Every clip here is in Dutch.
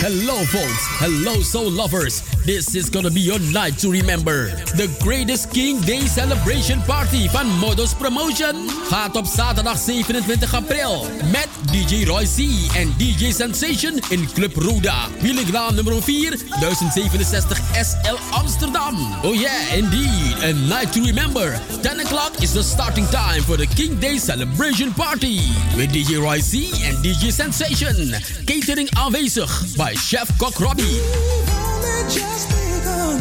Hello, folks. Hello, soul lovers. This is gonna be your night to remember. The greatest King Day celebration party van Modus Promotion gaat op zaterdag 27 april met DJ Roy C en DJ Sensation in Club Roda. Wielengraam nummer 4, 1067 SL Amsterdam. Oh yeah, indeed. A night to remember. 10 o'clock is the starting time for the King Day celebration party. With DJ Roy C en DJ Sensation. Catering aanwezig Chef Kok Robbie.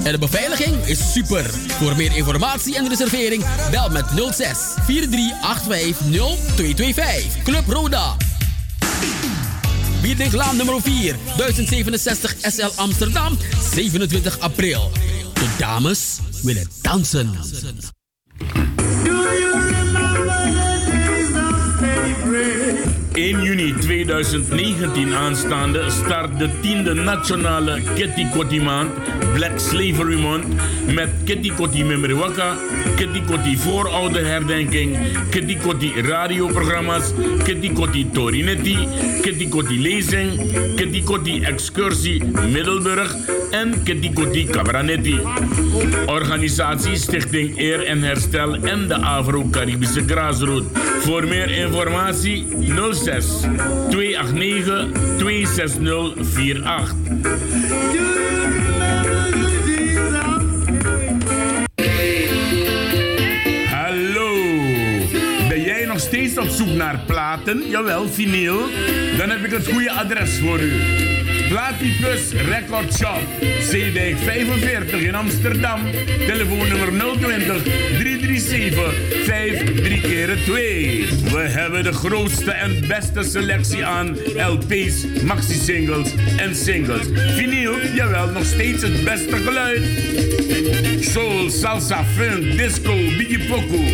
En de beveiliging is super. Voor meer informatie en reservering bel met 06 4385 0225. Club Roda. Bierdinglaan nummer 4, 1067 SL Amsterdam, 27 april. De dames willen dansen. 1 juni 2019 aanstaande start de tiende nationale Kitty Kotti maand Black Slavery Month met Kitty Kotti Memoriwaka, Kitty Kotti voorouderherdenking, Kitty Kotti radioprogramma's, Kitty Kotti Torinetti, Kitty Kotti lezing, Kitty Kotti excursie Middelburg en Kitty Kotti Cabranetti. Organisatie Stichting Eer en Herstel en de Afro-Caribische Grassroot. Voor meer informatie 06 289 26048. Hallo, ben jij nog steeds op zoek naar platen? Jawel, vinyl. Dan heb ik het goede adres voor u. Platypus Record Shop, Zeedijk 45 in Amsterdam. Telefoonnummer 020 337 53 keer 2. We hebben de grootste en beste selectie aan LP's, maxi-singles en singles. Vinyl, jawel, nog steeds het beste geluid. Soul, salsa, funk, disco, biggie poku,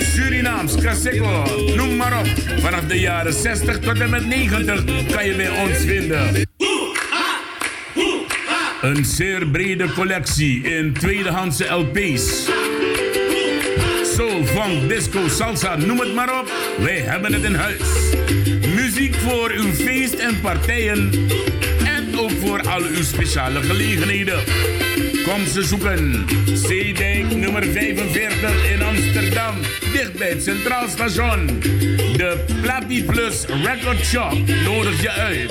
Surinaams, Caseco, noem maar op. Vanaf de jaren 60 tot en met 90 kan je bij ons vinden. Een zeer brede collectie in tweedehandse LP's. Soul, funk, disco, salsa, noem het maar op. Wij hebben het in huis. Muziek voor uw feest en partijen. En ook voor al uw speciale gelegenheden. Kom ze zoeken. Zeedijk nummer 45 in Amsterdam. Dicht bij het Centraal Station. De Platyplus Record Shop nodigt je uit.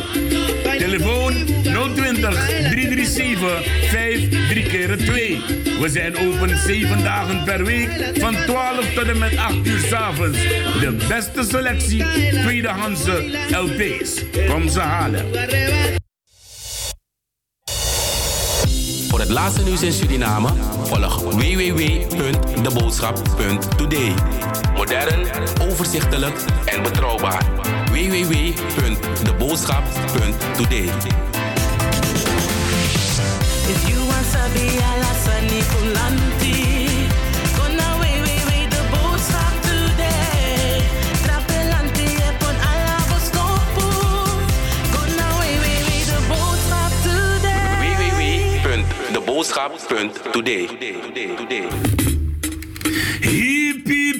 Telefoon 020 337 53 keer 2. We zijn open 7 dagen per week van 12 tot en met 8 uur 's avonds. De beste selectie tweedehandse LP's. Kom ze halen. Het laatste nieuws in Suriname volg www.deboodschap.today. Modern, overzichtelijk en betrouwbaar. www.deboodschap.today. If you want www.deboodschap.today. Hiep, hiep.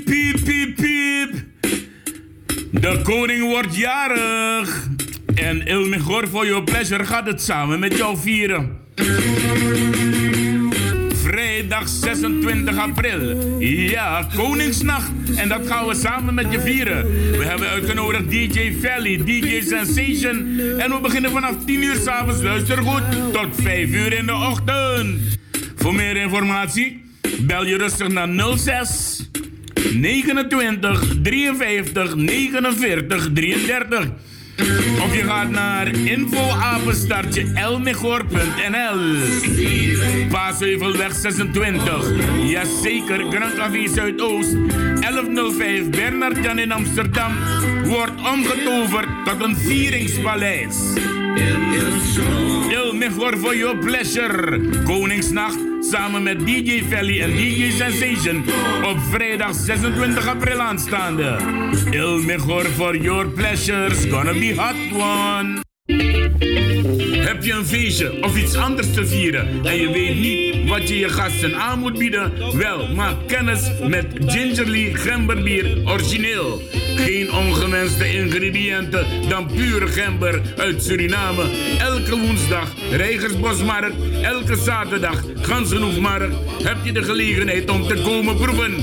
De koning wordt jarig. En Il Mejor for Your Pleasure gaat het samen met jou vieren. Vrijdag 26 april. Ja, Koningsnacht. En dat gaan we samen met je vieren. We hebben uitgenodigd DJ Valley, DJ Sensation. En we beginnen vanaf 10 uur s'avonds, luister goed, tot 5 uur in de ochtend. Voor meer informatie, bel je rustig naar 06 29 53 49 33. Of je gaat naar infoapenstartje elmegor.nl Paasheuvelweg 26. Jazeker, Grand Café Zuidoost. 1105 Bernard Jan in Amsterdam. Wordt omgetoverd tot een vieringspaleis. Il Mejor for your pleasure. Koningsnacht samen met DJ Valley en DJ Sensation op vrijdag 26 april aanstaande. Il Mejor for your pleasures, gonna be hot one. Heb je een feestje of iets anders te vieren en je weet niet wat je je gasten aan moet bieden? Wel, maak kennis met Gingerly Gemberbier origineel. Geen ongewenste ingrediënten dan pure gember uit Suriname. Elke woensdag Rijgersbosmarkt, elke zaterdag Gansenhoefmarkt heb je de gelegenheid om te komen proeven.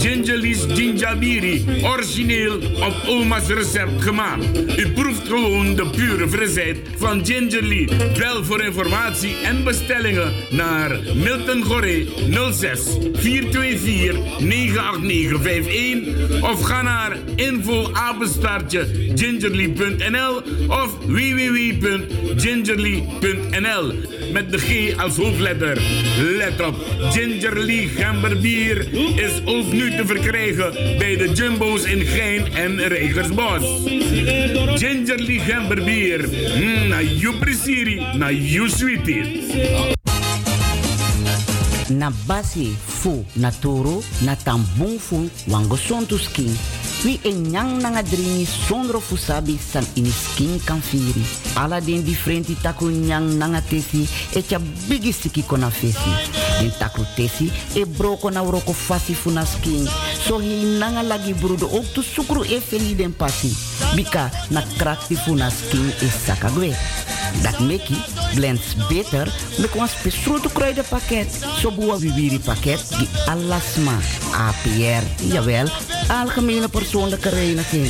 Gingerly's Ginjabiri, origineel op oma's recept gemaakt. U proeft gewoon de pure frisheid van Gingerly. Bel voor informatie en bestellingen naar Milton Goré 06 424 98951 of ga naar info gingerly.nl of www.gingerly.nl met de G als hoofdletter. Let op, Gingerly Gemberbier is ook nu te verkrijgen bij de Jumbo's in Gein en Regersbos. Gingerly Gemberbier, mm, na you presiri, na you sweetie. na basi fu na toro na tambung fu wango wi e nyang nanga dringi sondro fu sabi san ini skin kan firi ala den differenti taku nyang nanga tesi e siki kona fesi. Den taku tesi e broko na uroko fasi skin so hi nanga lagi brudo ook tu sukru e feli den pasi. Bika na krakti fu na skin e Dat meki blends beter met ons besproten kruidenpakket. Zo boa viviri pakket die alasma, APR, jawel, algemene persoonlijke reiniging.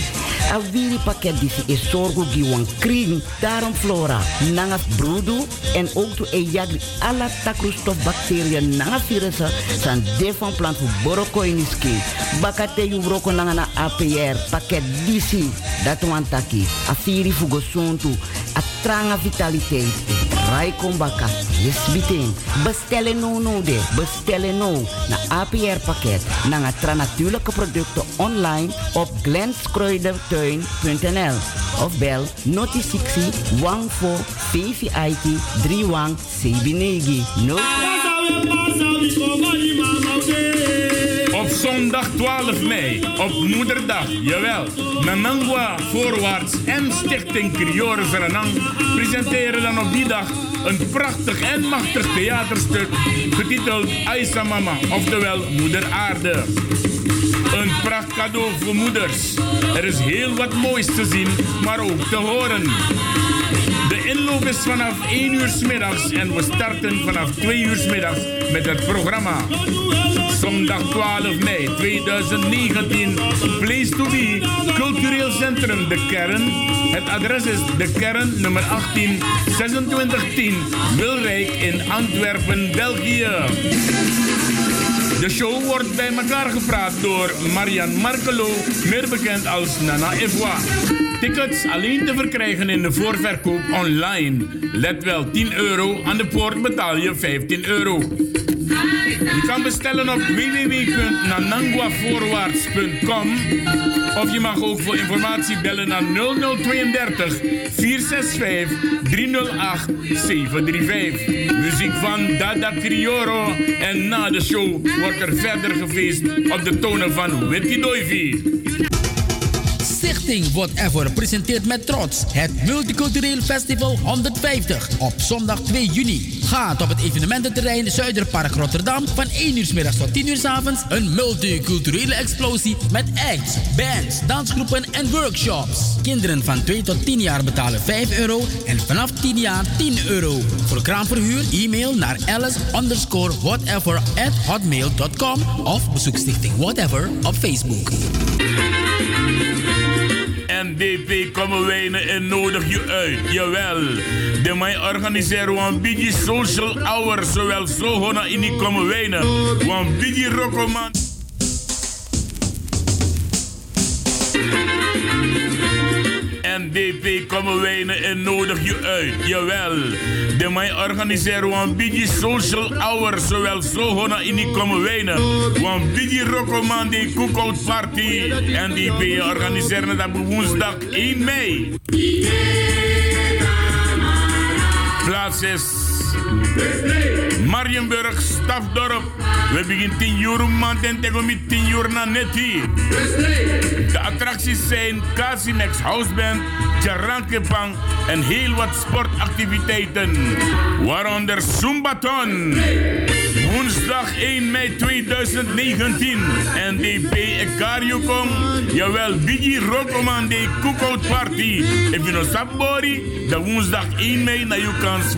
A viri pakket die is zorgo die wan kring, daarom flora, nanga brudu en ook to e jagri alla takroestof bacteriën nanga virussen san de van plant voor boroko in skin. Bakate yu broko nanga na APR pakket disi, dat wan taki, a viri fugo suntu, a tranga vitaliteit. Rai kombaka, lesbiting. Bestellen no no de, bestellen no na APR pakket. Na tra natuurlijke producten online op glenskruidertuin.nl of bel noti 60 14 VVIT 31 Sebinegi. No. Op zondag 12 mei, op moederdag, jawel. Nanangwa Voorwaarts en Stichting Criore Suriname presenteren dan op die dag een prachtig en machtig theaterstuk getiteld Aisa Mama, oftewel Moeder Aarde. Een pracht cadeau voor moeders. Er is heel wat moois te zien, maar ook te horen. De inloop is vanaf 1 uur 's middags en we starten vanaf 2 uur 's middags met het programma. Zondag 12 mei 2019, Place to Be, Cultureel Centrum De Kern. Het adres is De Kern, nummer 18, 2610, Wilrijk in Antwerpen, België. De show wordt bij elkaar gepraat door Marian Markelo, meer bekend als Nana Evoa. Tickets alleen te verkrijgen in de voorverkoop online. Let wel, 10 euro, aan de poort betaal je 15 euro. Je kan bestellen op www.nananguavoorwaarts.com of je mag ook voor informatie bellen naar 0032 465 308 735. Muziek van Dada Crioro en na de show wordt er verder gefeest op de tonen van Witty Doivy. Stichting Whatever presenteert met trots het Multicultureel Festival 150 op zondag 2 juni. Gaat op het evenemententerrein Zuiderpark Rotterdam van 1 uur middags tot 10 uur s avonds een multiculturele explosie met acts, bands, dansgroepen en workshops. Kinderen van 2 tot 10 jaar betalen 5 euro en vanaf 10 jaar 10 euro. Voor kraamverhuur e-mail naar alice underscore whatever at hotmail.com of bezoek Stichting Whatever op Facebook. NDP komen wijnen en nodig je uit. Jawel. De mij organiseren een beetje social hour. Zowel zo in die komen wijnen. Want beetje rokoman. NDP komen wijnen en nodig je uit. Jawel. De mij organiseren een beetje social hour. Zowel zo in die komen wijnen. Want beetje rokoman die cookout party. NDP organiseren dat op woensdag 1 mei. Plaats is Marienburg, Stafdorp. We beginnen 10 uur maand en tegen met 10 uur na netti. De attracties zijn Casimex Houseband, Jarankepang en heel wat sportactiviteiten. Waaronder Zumbaton. Woensdag 1 mei 2019. NDP Ekariukong. Jawel, Biggie Rokoman de Cookout Party. You know Sabori, de woensdag 1 mei naar je kans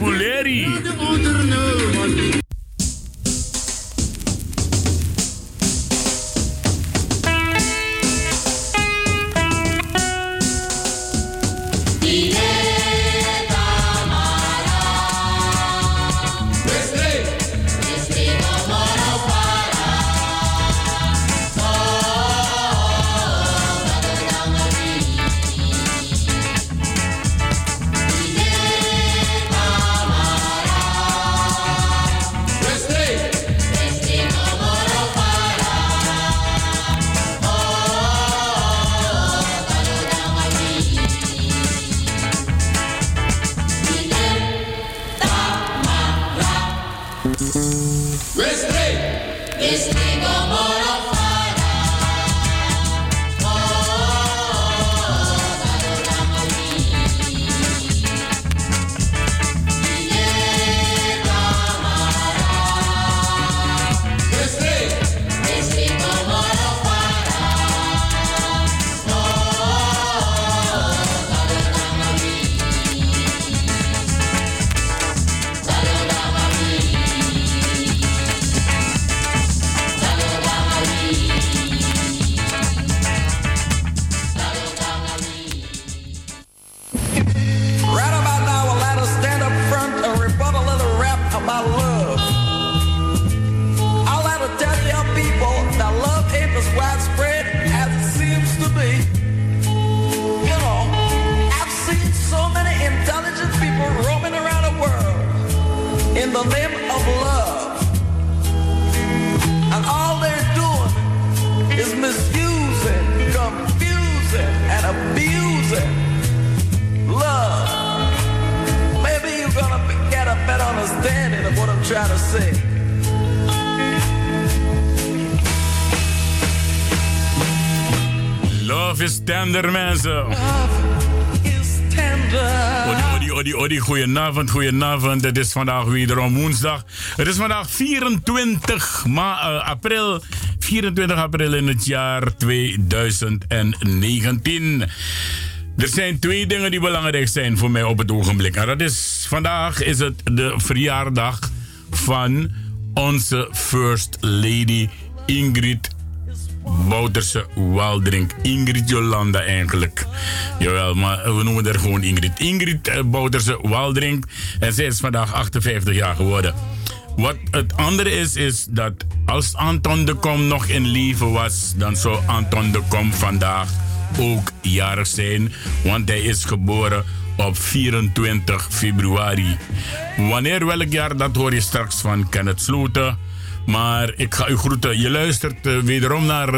goedenavond, goedenavond. Het is vandaag wederom woensdag. Het is vandaag 24 ma uh, april. 24 april in het jaar 2019. Er zijn twee dingen die belangrijk zijn voor mij op het ogenblik. En dat is, vandaag is het de verjaardag van onze First Lady Ingrid Bouterse Waldrink. Ingrid Jolanda eigenlijk. Jawel, maar we noemen haar gewoon Ingrid. Ingrid uh, Bouterse Waldrink. En zij is vandaag 58 jaar geworden. Wat het andere is, is dat als Anton de Kom nog in leven was, dan zou Anton de Kom vandaag ook jarig zijn. Want hij is geboren op 24 februari. Wanneer welk jaar, dat hoor je straks van Kenneth Sloten. Maar ik ga u groeten. Je luistert uh, wederom naar uh,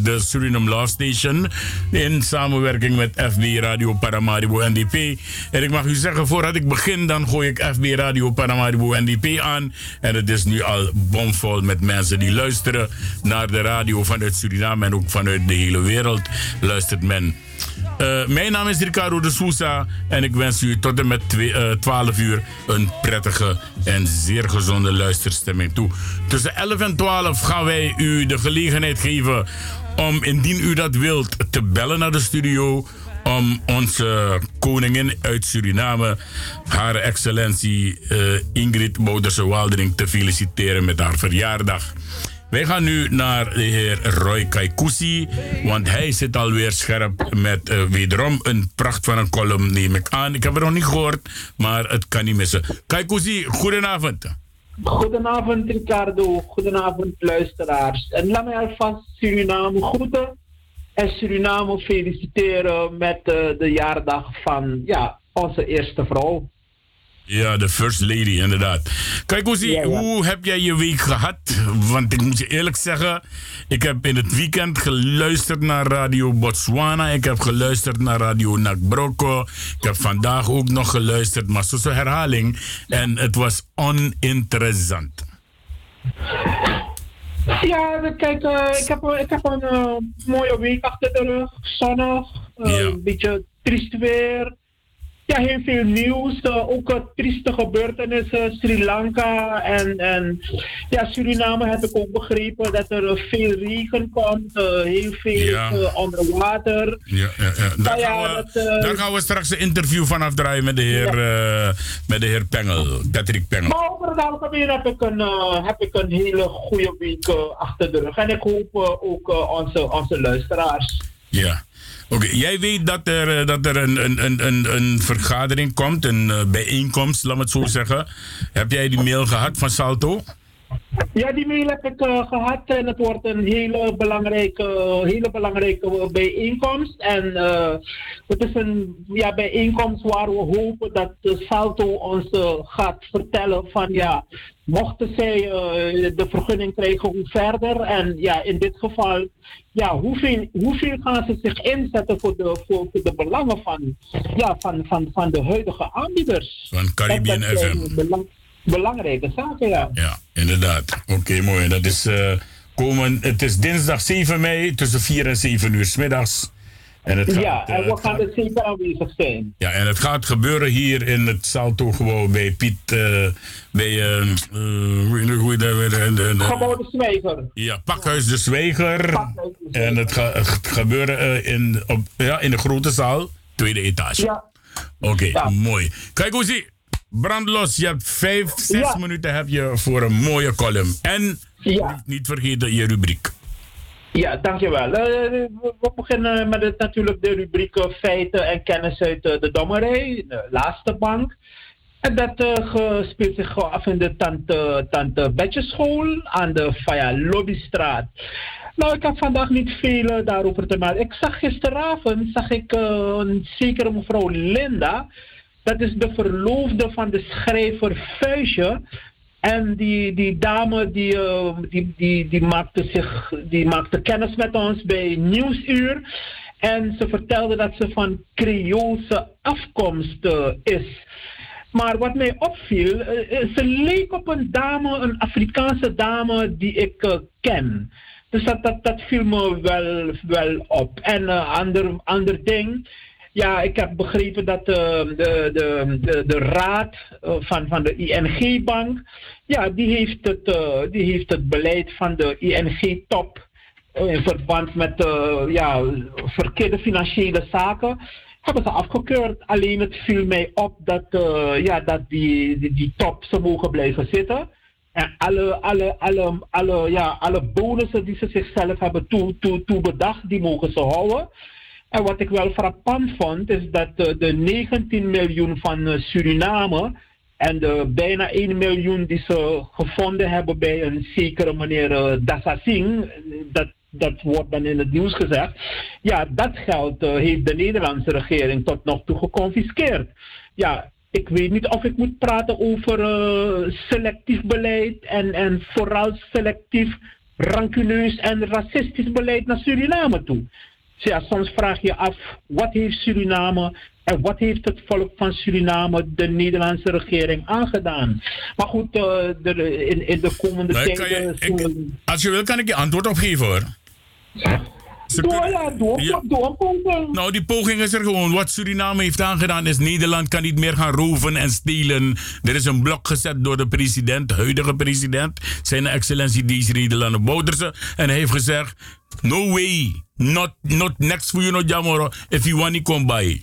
de Suriname Law Station. In samenwerking met FB Radio Paramaribo NDP. En ik mag u zeggen, voordat ik begin, dan gooi ik FB Radio Paramaribo NDP aan. En het is nu al bomvol met mensen die luisteren naar de radio vanuit Suriname en ook vanuit de hele wereld. Luistert men. Uh, mijn naam is Ricardo de Sousa en ik wens u tot en met twee, uh, 12 uur een prettige en zeer gezonde luisterstemming toe. Tussen 11 en 12 gaan wij u de gelegenheid geven om, indien u dat wilt, te bellen naar de studio om onze koningin uit Suriname, haar excellentie uh, Ingrid Bouderse-Waldering, te feliciteren met haar verjaardag. Wij gaan nu naar de heer Roy Kaikousi, want hij zit alweer scherp met uh, wederom een pracht van een column, neem ik aan. Ik heb het nog niet gehoord, maar het kan niet missen. Kaikousi, goedenavond. Goedenavond Ricardo, goedenavond luisteraars. En laat mij alvast Suriname groeten en Suriname feliciteren met uh, de jaardag van ja, onze eerste vrouw. Ja, de First Lady, inderdaad. Kijk, hoe, zie, Ja, ja. hoe heb jij je week gehad? Want ik moet je eerlijk zeggen, ik heb in het weekend geluisterd naar Radio Botswana. Ik heb geluisterd naar Radio Nakbroko. Ik heb vandaag ook nog geluisterd, maar zo'n herhaling. En het was oninteressant. Ja, kijk, eh, ik heb, ik heb een eh, mooie week achter de rug. Zonnig, eh, Ja. een beetje triest weer. Ja, heel veel nieuws. eh, ook uh, trieste gebeurtenissen. Sri Lanka en, en ja, Suriname heb ik ook begrepen dat er veel regen komt. eh, heel veel Ja. eh, onder water. Ja, ja, ja. Daar, Nou ja, gaan we, dat, daar gaan we straks een interview van afdraaien met de heer, met de heer Pengel, Patrick Pengel. Maar over het algemeen heb ik een, heb ik een hele goede week achter de rug. En ik hoop ook onze, onze luisteraars. Ja. Oké, jij weet dat er, eh, dat er een, een, een, een, vergadering komt, een eh, bijeenkomst, laat me het zo zeggen. Heb jij die mail gehad van Salto? Ja, die mail heb ik eh, gehad en het wordt een hele belangrijke, hele belangrijke bijeenkomst. En eh, het is een ja, bijeenkomst waar we hopen dat Salto ons eh, gaat vertellen van ja, mochten zij eh, de vergunning krijgen, hoe verder. En ja, in dit geval, ja, hoeveel, hoeveel gaan ze zich inzetten voor de, voor, voor de belangen van, ja, van, van, van de huidige aanbieders. Van Caribbean FM. Belang- belangrijke zaken, ja. Ja, inderdaad. Oké, mooi. Dat is, eh, komen, het is dinsdag 7 mei tussen 4 en 7 uur 's middags. En het gaat, Ja, en we het gaan er zeker aanwezig zijn. Ja, en het gaat gebeuren hier in het Salto gewoon bij Piet, eh, bij, eh, hoe heet dat weer? Eh, de- de- Gebouw de Zwijger. Ja, Pakhuis de Zwijger. Pakhuis de Zwijger. En het gaat gebeuren in, op, ja, in de grote zaal, tweede etage. Ja, Oké, Ja. mooi. Kijk hoe zie. Brandlos, je hebt vijf, zes Ja. minuten heb je voor een mooie column. En ja, niet vergeten je rubriek. ja, dankjewel. Eh, we, we beginnen met het, natuurlijk de rubriek eh, feiten en kennis uit de dommerij, de laatste bank. En dat ge- speelt zich af in de Tante, Tante Betjeschool aan de Faya Lobbystraat. Nou, ik heb vandaag niet veel daarover te melden. Ik zag gisteravond zag ik, een zekere mevrouw Linda. Dat is de verloofde van de schrijver Vuistje. En die, die dame die, eh, die, die, die, maakte zich, die maakte kennis met ons bij Nieuwsuur. En ze vertelde dat ze van Creoolse afkomst eh, is. Maar wat mij opviel, eh, ze leek op een dame, een Afrikaanse dame die ik ken. Dus dat, dat, dat viel me wel, wel op. En een ander, ander ding. Ja, ik heb begrepen dat eh, de, de, de, de raad eh, van, van de ING-bank, ja, die heeft, het, eh, die heeft het beleid van de ING-top in verband met ja, verkeerde financiële zaken hebben ze afgekeurd. Alleen het viel mij op dat, ja, dat die, die, die top ze mogen blijven zitten. En alle, alle, alle, alle, ja, alle bonussen die ze zichzelf hebben toe, toe, toe bedacht, die mogen ze houden. En wat ik wel frappant vond, is dat de 19 miljoen van eh, Suriname en de bijna 1 miljoen die ze gevonden hebben bij een zekere meneer eh, Dassa Singh, eh, dat, dat wordt dan in het nieuws gezegd. Ja, dat geld eh, heeft de Nederlandse regering tot nog toe geconfiskeerd. Ja, ik weet niet of ik moet praten over selectief beleid en, en vooral selectief rancuneus en racistisch beleid naar Suriname toe. Ja, soms vraag je af, wat heeft Suriname en wat heeft het volk van Suriname de Nederlandse regering aangedaan? Maar goed, eh, de, in, in de komende ik- als je wil, kan ik je antwoord op geven hoor. Ze kunnen- ja, Ja. Nou, die poging is er gewoon. Wat Suriname heeft aangedaan is Nederland kan niet meer gaan roven en stelen. Er is een blok gezet door de president, de huidige president, zijn excellentie Desiree Delano Bouterse. En hij heeft gezegd, no way, not, not next for you no jamoro, if you want to come by.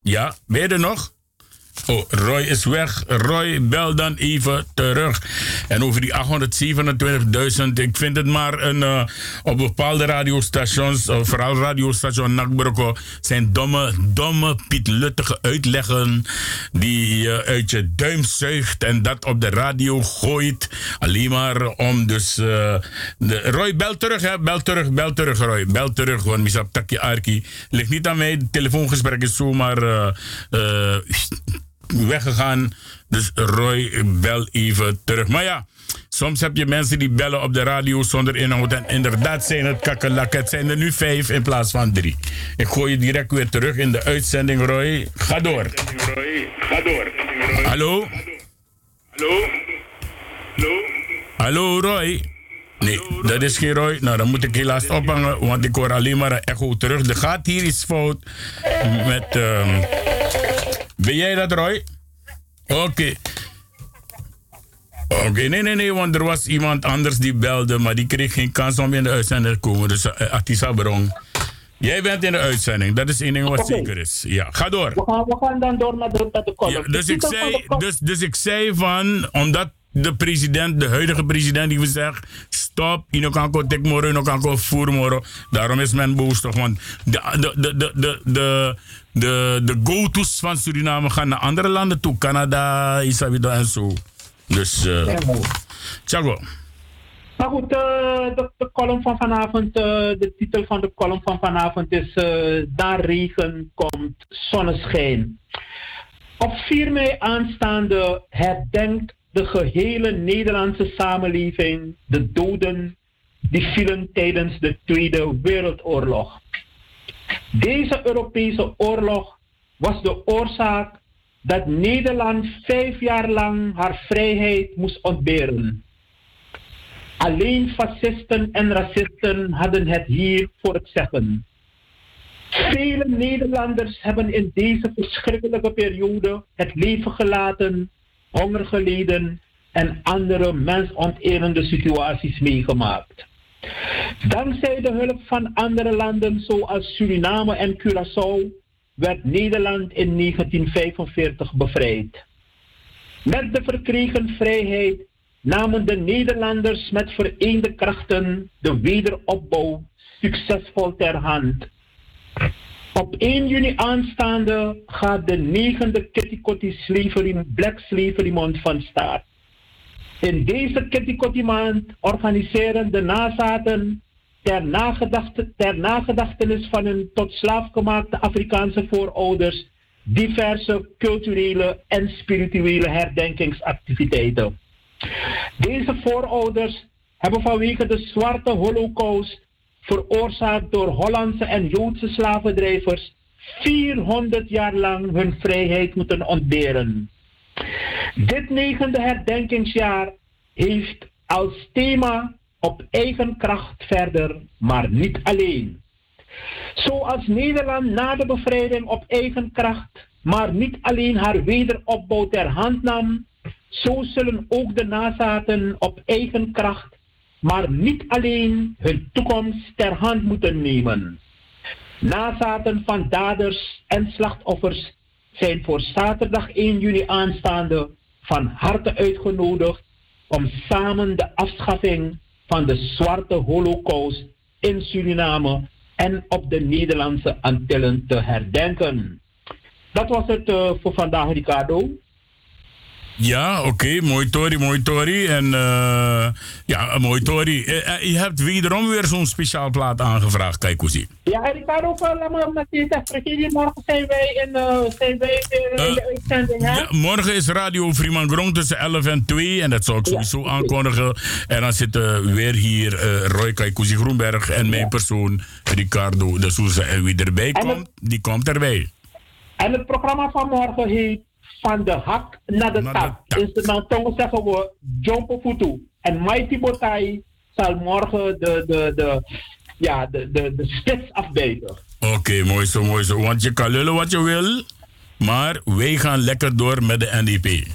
Ja, ben je er nog? Oh, Roy is weg. Roy, bel dan even terug. En over die 827.000, ik vind het maar een, uh, op bepaalde radiostations, uh, vooral radiostation Nakbroko, zijn domme, domme, pietluttige uitleggen die je uit je duim zuigt en dat op de radio gooit. Alleen maar om dus... De, Roy, bel terug, hè. Bel terug, bel terug, Roy. Bel terug, want misap takje arki. Ligt niet aan mij, het telefoongesprek is zomaar... Weggegaan. Dus Roy, bel even terug. Maar ja, soms heb je mensen die bellen op de radio zonder inhoud. En inderdaad zijn het kakkelakken. Het zijn er nu vijf in plaats van drie. Ik gooi je direct weer terug in de uitzending, Roy. Ga door. Roy, ga door. Hallo? Hallo? Hallo? Hallo, Roy? Nee, dat is geen Roy. Nou, dan moet ik helaas ophangen, want ik hoor alleen maar een echo terug. Er gaat hier iets fout met... Um... Ben jij dat, Roy? Oké. Okay. Oké, okay, nee, nee, nee, want er was iemand anders die belde, maar die kreeg geen kans om in de uitzending te komen. Dus uh, Atisa Brong. Jij bent in de uitzending, dat is één ding wat okay. zeker is. Ja, ga door. We gaan, we gaan dan door met de, met de column. Ja, dus, ik zei, dus, dus ik zei van, omdat de president, de huidige president, die we zeggen: stop, je kan tek moro, je kan voer moro. Daarom is men boos toch, want de, de, de, de, de, de, de, de go-to's van Suriname gaan naar andere landen toe, Canada, Isabida en zo. Dus, uh, Tjago. Maar goed, uh, de, column van vanavond, uh, de titel van de column van vanavond is Daar regen komt zonneschijn. Op 4 mei aanstaande herdenkt de gehele Nederlandse samenleving de doden die vielen tijdens de Tweede Wereldoorlog. Deze Europese oorlog was de oorzaak dat Nederland vijf jaar lang haar vrijheid moest ontberen. Alleen fascisten en racisten hadden het hier voor het zeggen. Vele Nederlanders hebben in deze verschrikkelijke periode het leven gelaten honger geleden en andere mensonterende situaties meegemaakt. Dankzij de hulp van andere landen zoals Suriname en Curaçao werd Nederland in 1945 bevrijd. Met de verkregen vrijheid namen de Nederlanders met vereende krachten de wederopbouw succesvol ter hand. Op 1 juni aanstaande gaat de negende Kitty slavery, Black Slavery Month van start. In deze Kitty maand organiseren de nazaten ter, ter nagedachtenis van hun tot slaaf gemaakte Afrikaanse voorouders diverse culturele en spirituele herdenkingsactiviteiten. Deze voorouders hebben vanwege de zwarte holocaust veroorzaakt door Hollandse en Joodse slavendrijvers 400 jaar lang hun vrijheid moeten ontberen. Dit negende herdenkingsjaar heeft als thema op eigen kracht verder, maar niet alleen. Zoals Nederland na de bevrijding op eigen kracht, maar niet alleen haar wederopbouw ter hand nam, zo zullen ook de nazaten op eigen kracht maar niet alleen hun toekomst ter hand moeten nemen. Nazaten van daders en slachtoffers zijn voor zaterdag 1 juni aanstaande van harte uitgenodigd om samen de afschaffing van de zwarte holocaust in Suriname en op de Nederlandse Antillen te herdenken. Dat was het uh, voor vandaag, Ricardo. Ja, oké, okay. mooi Tori, mooi Tori. En uh, ja, mooi Tori. Uh, je hebt wederom weer zo'n speciaal plaat aangevraagd, kijk hoe zie. Ja, Ricardo, laat me met je zeggen. Morgen zijn wij in, uh, zijn wij in de uitzending, hè? Ja, morgen is Radio Grond tussen 11 en 2. En dat zal ik sowieso ja, aankondigen. En dan zitten weer hier Roy Kaikousi Groenberg en mijn persoon, Ricardo de Souza. En wie erbij en komt, het, die komt erbij. En het programma van morgen heet van de hak naar de tak. Nou toch zeggen we Jompo Futu. En Mighty Botai zal morgen de, de, de, ja, de, de, de spits afbijten. Oké, okay, mooi zo, mooi zo. Want je kan lullen wat je wil, maar wij gaan lekker door met de NDP.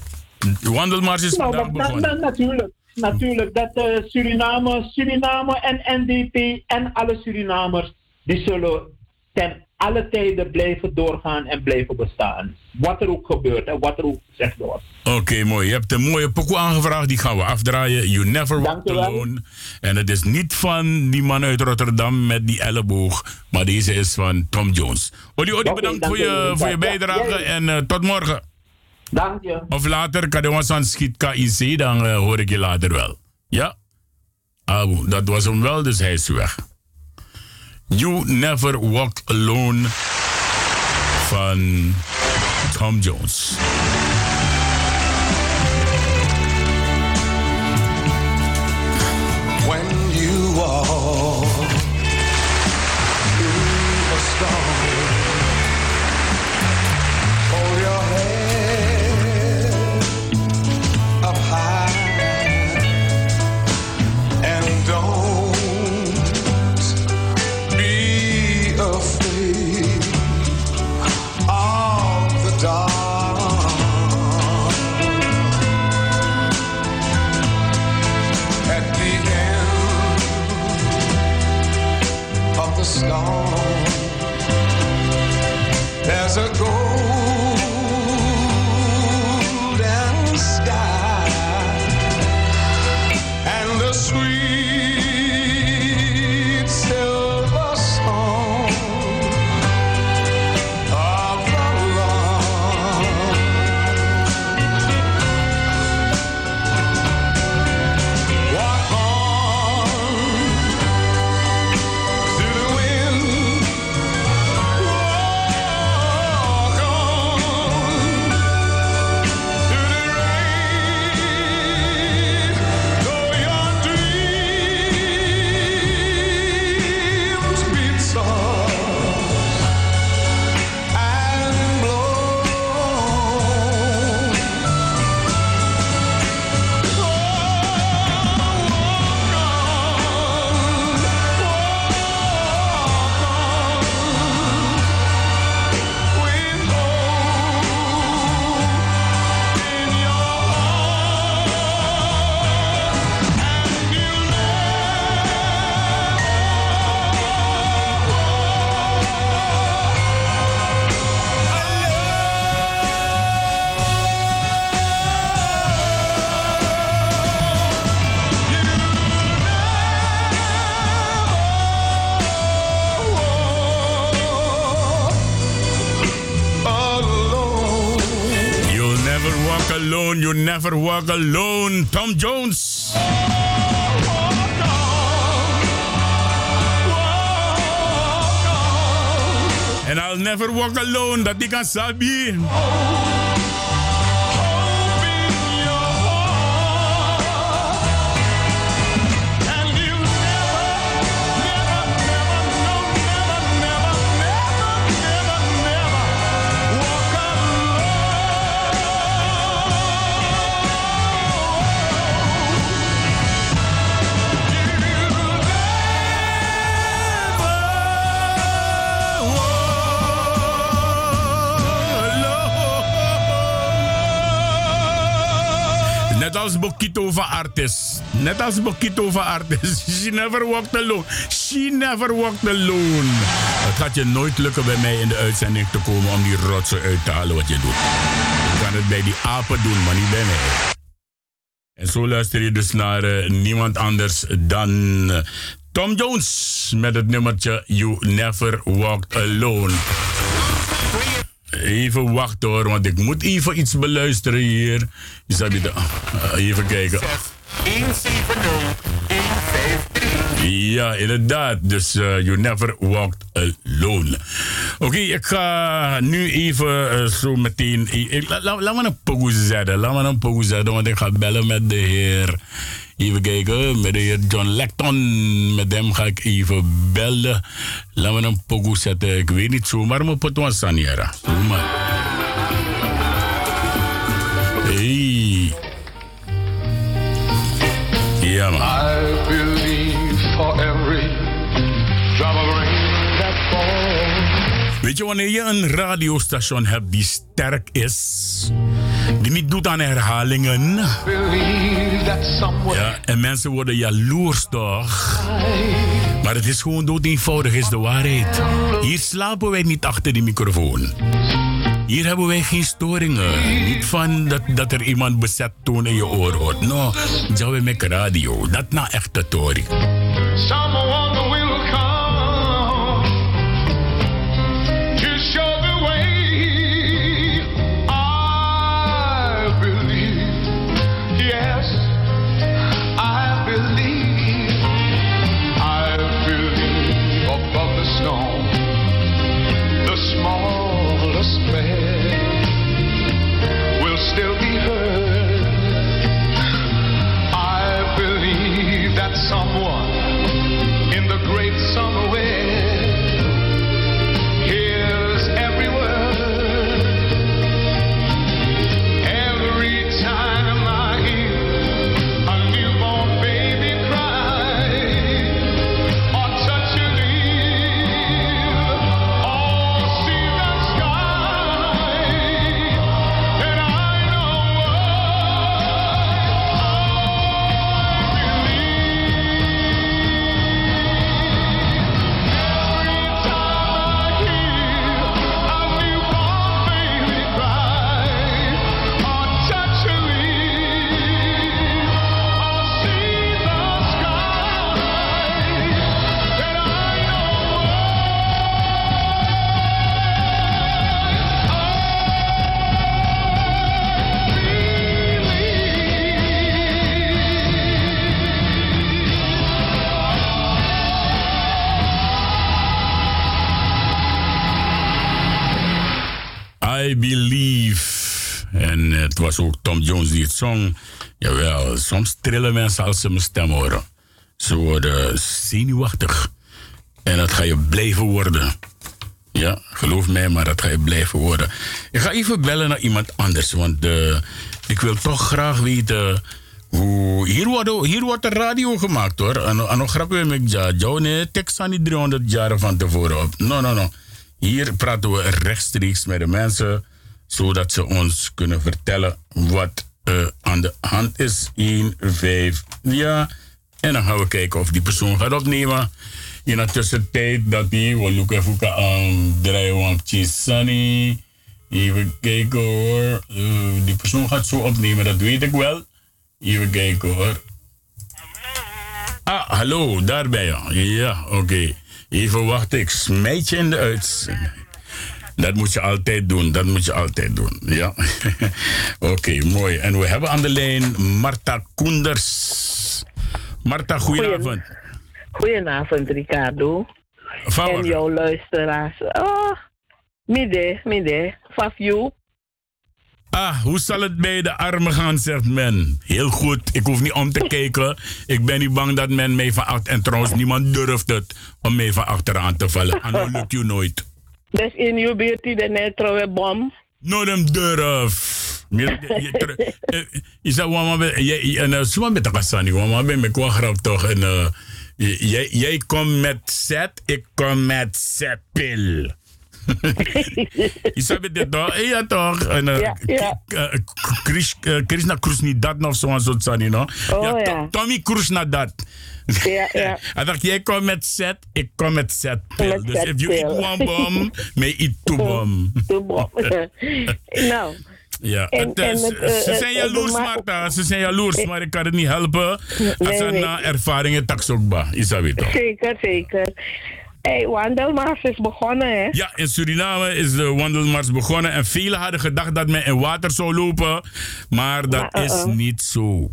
De wandelmars is nou, vandaag begonnen. Natuurlijk, natuurlijk. Dat uh, Suriname, Suriname en NDP en alle Surinamers, die zullen ten alle tijden blijven doorgaan en blijven bestaan. Wat er ook gebeurt en wat er ook gezegd wordt. Oké, mooi. Je hebt een mooie pokoe aangevraagd. Die gaan we afdraaien. You Never Walk. Alone. En het is niet van die man uit Rotterdam met die elleboog. Maar deze is van Tom Jones. Odi, Odi, bedankt voor je, voor je bijdrage. ja. En eh, tot morgen. Dank je. Of later, aan schiet KIC, dan eh, hoor ik je later wel. Ja? Ah, dat was hem wel, dus hij is weg. You Never Walk Alone van Tom Jones. Walk alone. Tom Jones. And I'll never walk alone, dat ik kan sabi. Net als Bokito van. Net als Bokito van. She never walked alone. She never walked alone. Het gaat je nooit lukken bij mij in de uitzending te komen om die rotsen uit te halen wat je doet. Je kan het bij die apen doen, maar niet bij mij. En zo luister je dus naar eh, niemand anders dan eh, Tom Jones met het nummertje You Never Walked Alone. Even wachten hoor, want ik moet even iets beluisteren hier. Je zou je de- ah, even kijken. 170 Ja, inderdaad. Dus eh, You Never Walked Alone. Oké, ik ga nu even eh, zo meteen... ik- la- la- Laat me een pokoe zetten. Laat me een pokoe zetten, want ik ga bellen met de heer... Even kijken, heer John Lecton. Met hem ga ik even bellen. Laat me een pokoe zetten. Ik weet niet zomaar, maar pot was Saniera. Zomaar. Hey. Ja, man. Weet je, wanneer je een radiostation hebt die sterk is, die niet doet aan herhalingen, ja, en mensen worden jaloers toch? Maar het is gewoon dood eenvoudig, is de waarheid. Hier slapen wij niet achter die microfoon. Hier hebben wij geen storingen. Niet van dat, dat er iemand bezet toon in je oor hoort. No, jou met radio. Dat na echte tori. Zong. Jawel, soms trillen mensen als ze mijn stem horen. Ze worden zenuwachtig. En dat ga je blijven worden. Ja, geloof mij, maar dat ga je blijven worden. Ik ga even bellen naar iemand anders, want eh, ik wil toch graag weten hoe... Hier wordt, hier wordt er radio gemaakt hoor. En nog grappig met jou nee, tekst aan die 300 jaar van tevoren op. No, no, no. Hier praten we rechtstreeks met de mensen, zodat ze ons kunnen vertellen wat eh, aan de hand is. 1, 5, ja. En dan gaan we kijken of die persoon gaat opnemen. In de tussentijd dat die, we look even aan draaien Sunny. Even kijken hoor. Eh, die persoon gaat zo opnemen, dat weet ik wel. Even kijken hoor. Ah, hallo, daar ben je. Ja, oké. Even wachten, ik smijt je in de uitzending. Dat moet je altijd doen, dat moet je altijd doen. Ja. oké, mooi. En we hebben aan de lijn Marta Koenders. Marta, goedenavond. Goedenavond, Ricardo. En jouw luisteraars. Oh, midden, midden. Faf you. Ah, hoe zal het bij de armen gaan, zegt men. Heel goed, ik hoef niet om te kijken. Ik ben niet bang dat men mij van achter... En trouwens, niemand durft het om mij van achteraan te vallen. En dan lukt je nooit. Dus in je buurt die de trouwe bom. Nooit hem durf. Eh, ben- jij- je- en zo met de kasani, mama, ben ik wel grap toch. En jij komt met zet, ik kom met zetpil. Je zei dit toch? Ja toch? En, Krishna Krishna dat nog zo'n soort sani, no? Oh, ja. Tommy Krishna dat. Ja, ja. Hij dacht, jij komt met zet, ik kom met zetpil. Dus if you eat one bomb, mij eat two bomb. De bom. nou, Ja, En- het en het, eh, ze zijn eh, jaloers, de ma- Marta. Ze zijn jaloers, maar ik kan het niet helpen. Als Nee, ze nee. na ervaringen taxokba, is dat weer toch? zeker, zeker. Hey, Wandelmars is begonnen, hè? Ja, in Suriname is de wandelmars begonnen en velen hadden gedacht dat men in water zou lopen, maar dat Maar, is uh-uh. niet zo.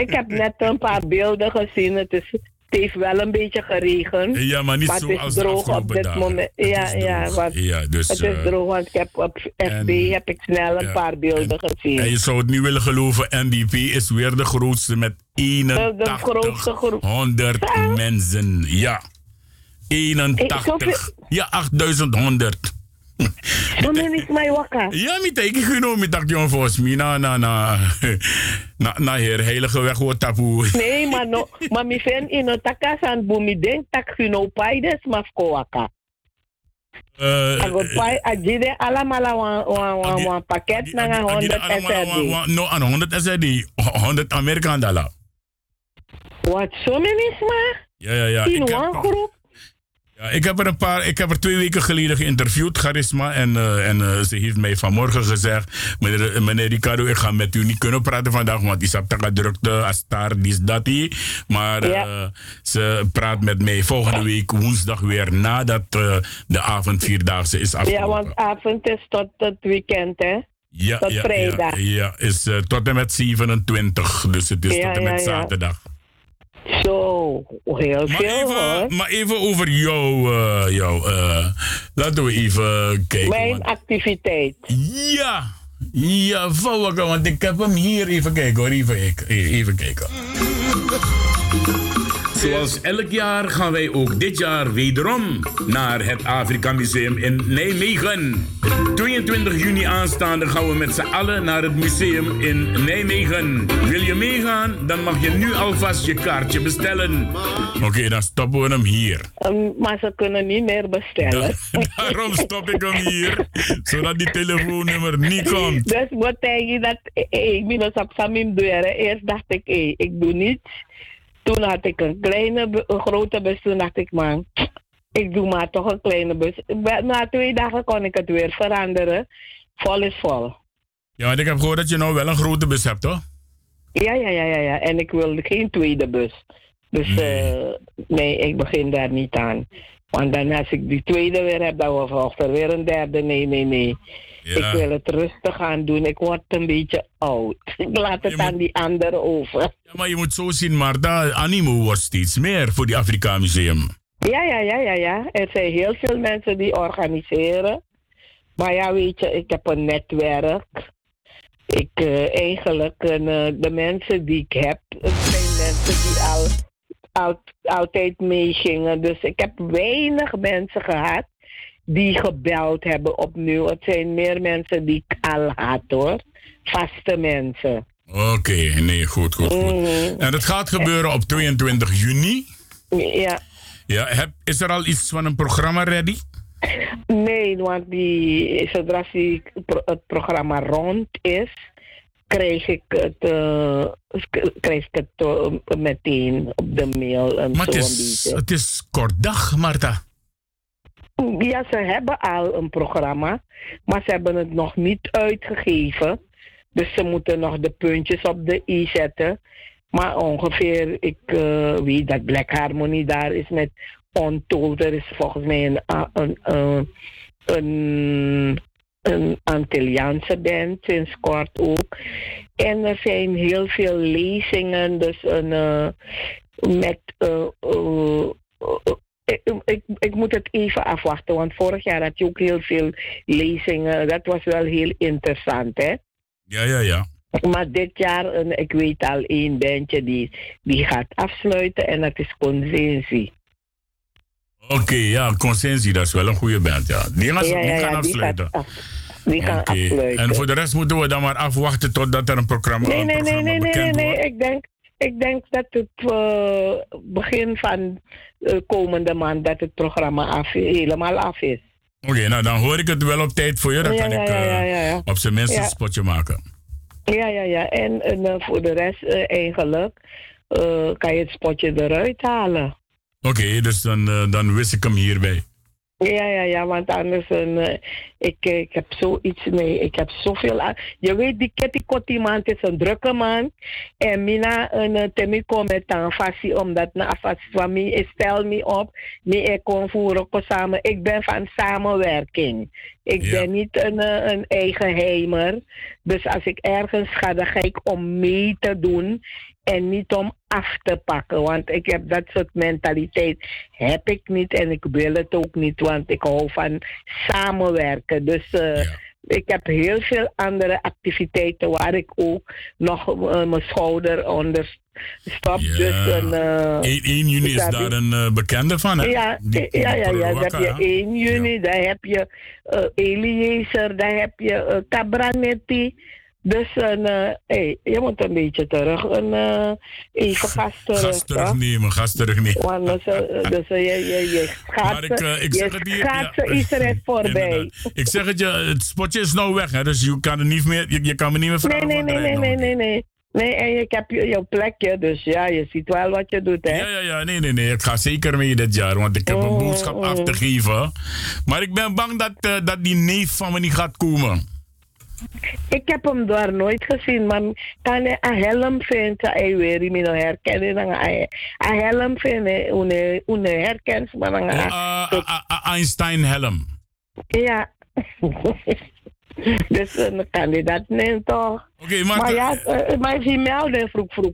Ik heb net een paar beelden gezien. Het, is, het heeft wel een beetje geregend. Ja, maar niet maar zo als droog op dit dagen. moment. Het Ja, ja, want Ja, dus, het is eh, droog, want ik heb op FB heb ik snel een ja, paar beelden gezien. En je zou het niet willen geloven, NDP is weer de grootste met De grootste groep. 8100 mensen. Ja, 81. zoveel- Ja, 8100. Me niet mij wakker. Ja, mi genomen met dat jong volgens mij. Na, na, na. Na, na, heer, heilige weg wordt taboe. Nee, maar no, maar mi fen in een takas aan bumi denk tak fino pai des mafko waka. Eh, Ago pai ajide allemaal wan wan wan wan pakket na nga 100 SRD. No, aan 100 SRD. 100 Amerikaan dollar. Wat zo menis ma? Ja, ja, ja. Ik heb, Sinuan-groep. Ja, ik heb er een paar, ik heb er twee weken geleden geïnterviewd, Charisma. En, eh, en eh, ze heeft mij vanmorgen gezegd: meneer, meneer Ricardo, ik ga met u niet kunnen praten vandaag, want die saptaka drukte, Astar, die is dat die. Maar eh, ze praat met mij volgende week woensdag weer nadat eh, de avondvierdaagse is afgelopen. Ja, want avond is tot het weekend, hè? Ja, Tot ja, vrijdag. Ja, ja is eh, tot en met 27, dus het is tot en met zaterdag. Zo, heel Maar veel hoor. maar even over jou, eh, jou eh, laten we even kijken. Mijn want- activiteit. ja, ja, Vouwaka, want ik heb hem hier. Even kijken hoor, even, even kijken. Zoals elk jaar gaan wij ook dit jaar wederom naar het Afrika Museum in Nijmegen. 22 juni aanstaande gaan we met z'n allen naar het museum in Nijmegen. Wil je meegaan? Dan mag je nu alvast je kaartje bestellen. Oké, dan stoppen we hem hier. Um, maar ze kunnen niet meer bestellen. Daarom stop ik hem hier, zodat die telefoonnummer niet komt. Dus wat denk je dat eh, ik ben op Samim deuren. Eerst dacht ik, hé, ik doe niets. Toen had ik een kleine, een grote bus. Toen dacht ik, man, ik doe maar toch een kleine bus. Na twee dagen kon ik het weer veranderen. Vol is vol. Ja, want ik heb gehoord dat je nou wel een grote bus hebt, toch? Ja, ja, ja, ja, ja. En ik wilde geen tweede bus. Dus nee. nee, ik begin daar niet aan. Want dan als ik die tweede weer heb, dan volgt er weer een derde. Nee, nee, nee. Ja. Ik wil het rustig aan doen. Ik word een beetje oud. Ik laat het aan die anderen over. Ja, maar je moet zo zien, Marta, animo wordt steeds meer voor die Afrika Museum. Ja, ja, ja, ja, ja. Er zijn heel veel mensen die organiseren. Maar ja, weet je, ik heb een netwerk. Ik eh, eigenlijk, eh, de mensen die ik heb, het zijn mensen die al, al, altijd meegingen. Dus ik heb weinig mensen gehad die gebeld hebben opnieuw. Het zijn meer mensen die ik al had hoor. Vaste mensen. Oké, nee, goed, goed, goed. Mhm. En dat gaat gebeuren op 22 juni. Ja. Ja, heb, is er al iets van een programma ready? Nee, want die, zodra die, het programma rond is, krijg ik het, eh, krijg ik het eh, meteen op de mail. En Maar het zo is, een het is kort dag, Marta. Ja, ze hebben al een programma, maar ze hebben het nog niet uitgegeven. Dus ze moeten nog de puntjes op de i zetten. Maar ongeveer, ik eh, weet dat Black Harmony daar is met Untold. Er is volgens mij een, een, een, een, een Antilliaanse band, sinds kort ook. En er zijn heel veel lezingen, dus een, eh, met... eh, eh, eh, ik, ik, ik moet het even afwachten, want vorig jaar had je ook heel veel lezingen. Dat was wel heel interessant, hè? Ja, ja, ja. Maar dit jaar, ik weet al één bandje die, die gaat afsluiten en dat is Consensie. Oké, ja, Consensie, dat is wel een goede band, ja. Die gaan, Ja, die ja, gaan ja, die afsluiten. Die gaan afsluiten. En voor de rest moeten we dan maar afwachten totdat er een programma, Nee, nee, nee, programma nee, nee, nee, nee. Ik denk, ik denk dat het eh, begin van eh, komende maand dat het programma af, helemaal af is. Oké, nou dan hoor ik het wel op tijd voor je. Dan Ja, kan ja, ik eh, ja, ja, ja. op zijn minst Ja. een spotje maken. Ja, ja, ja. En, en eh, voor de rest eh, eigenlijk eh, kan je het spotje eruit halen. Oké, dus dan, eh, dan wist ik hem hierbij. Ja, ja, ja, want anders, een, eh, ik, eh, ik heb zoiets mee. Ik heb zoveel aan. Je weet, die Ketty man is een drukke man. En mina een uh, temi kom met een fasie, omdat na fasie van mij is stel me op. Me ik kon voeren samen. Ik ben van samenwerking. Ik Ja. ben niet een, eh, een eigen heimer. Dus als ik ergens ga, dan ga ik om mee te doen. En niet om af te pakken. Want ik heb dat soort mentaliteit. Heb ik niet en ik wil het ook niet. Want ik hou van samenwerken. Dus eh, ik heb heel veel andere activiteiten waar ik ook nog eh, mijn schouder onder stop. Dus een, eh, 1, 1 juni is dat daar een eh, bekende van, hè? ja, Die- ja, ja, ja. Dan heb je hè? 1 juni, dan heb je Eliezer, dan heb je eh Cabranetti. Dus een, eh, hey, je moet een beetje terug, een, eh, even gas terug. Gas terugnemen, gas terugnemen. Want dus, dus je, je, je gaat Maar ik, ik je zeg het gaat ja. Israël voorbij. Inderdaad. Ik zeg het je, het spotje is nou weg, hè? Dus je kan, er niet meer, je, je kan me niet meer vragen nee, nee, nee, nee, nee, nee. Nee, en ik heb je- jouw plekje, dus ja, je ziet wel wat je doet, hè? Ja, ja, ja. Nee, nee, nee. Ik ga zeker mee dit jaar, want ik heb een Oh, boodschap oh. af te geven. Maar ik ben bang dat, dat die neef van me niet gaat komen. Ik heb hem daar nooit gezien, maar kan hij een helm vinden? Hij weer in mijn herkennen. dan Een helm vinden, une herkent, maar dan Einstein helm. Ja. dus een kandidaat neemt toch? Oké, maar... Maar ja, eh, maar hij meldde vroeg vroeg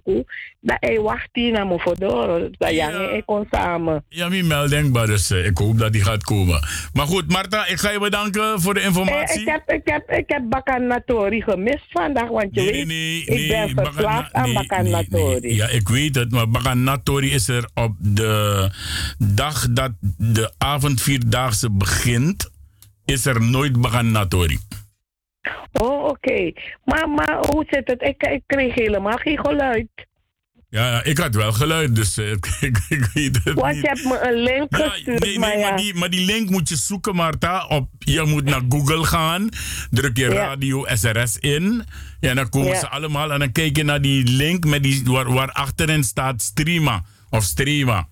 dat hij wacht hier naar me voor door. Dat ja, ik kon samen. Ja, mi meld denkbaar, dus eh, ik hoop dat die gaat komen. Maar goed, Marta, ik ga je bedanken voor de Eh, informatie. ik, heb, ik, heb, ik heb gemist vandaag, want je weet, ik ben verslaafd aan. Ja, ik weet het, maar Bakanatori is er op de dag dat de avondvierdaagse begint, is er nooit Bakanatori. Oh, oké. Maar, maar hoe zit het? Ik, ik kreeg helemaal geen geluid. Ja, ja, ik had wel geluid, dus eh, ik, ik, weet het Want niet. je hebt me een link gestuurd, Nee, maar nee, ja. maar, die, maar die link moet je zoeken, Marta. Op, je moet naar Google gaan. Druk je Ja. radio SRS in. Ja, dan komen Ja. ze allemaal. En dan kijk je naar die link met die, waar, waar achterin staat streama. Of streama.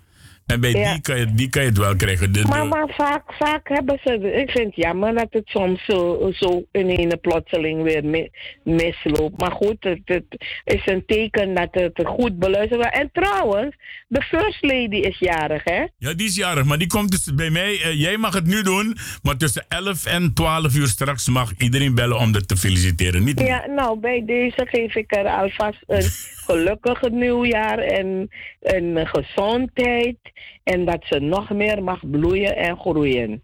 En bij Ja. die, kan je, die kan je het wel krijgen. De, Maar, vaak, vaak hebben ze... Ik vind het jammer dat het soms zo, zo in ene plotseling weer mi- misloopt. Maar goed, het, het is een teken dat het goed beluisterd wordt. En trouwens, de First Lady is jarig, hè? ja, die is jarig, maar die komt dus bij mij. eh, jij mag het nu doen, maar tussen 11 en 12 uur straks mag iedereen bellen om dat te feliciteren. Niet Ja, nou, bij deze geef ik er alvast een gelukkig nieuwjaar en een gezondheid. En dat ze nog meer mag bloeien en groeien.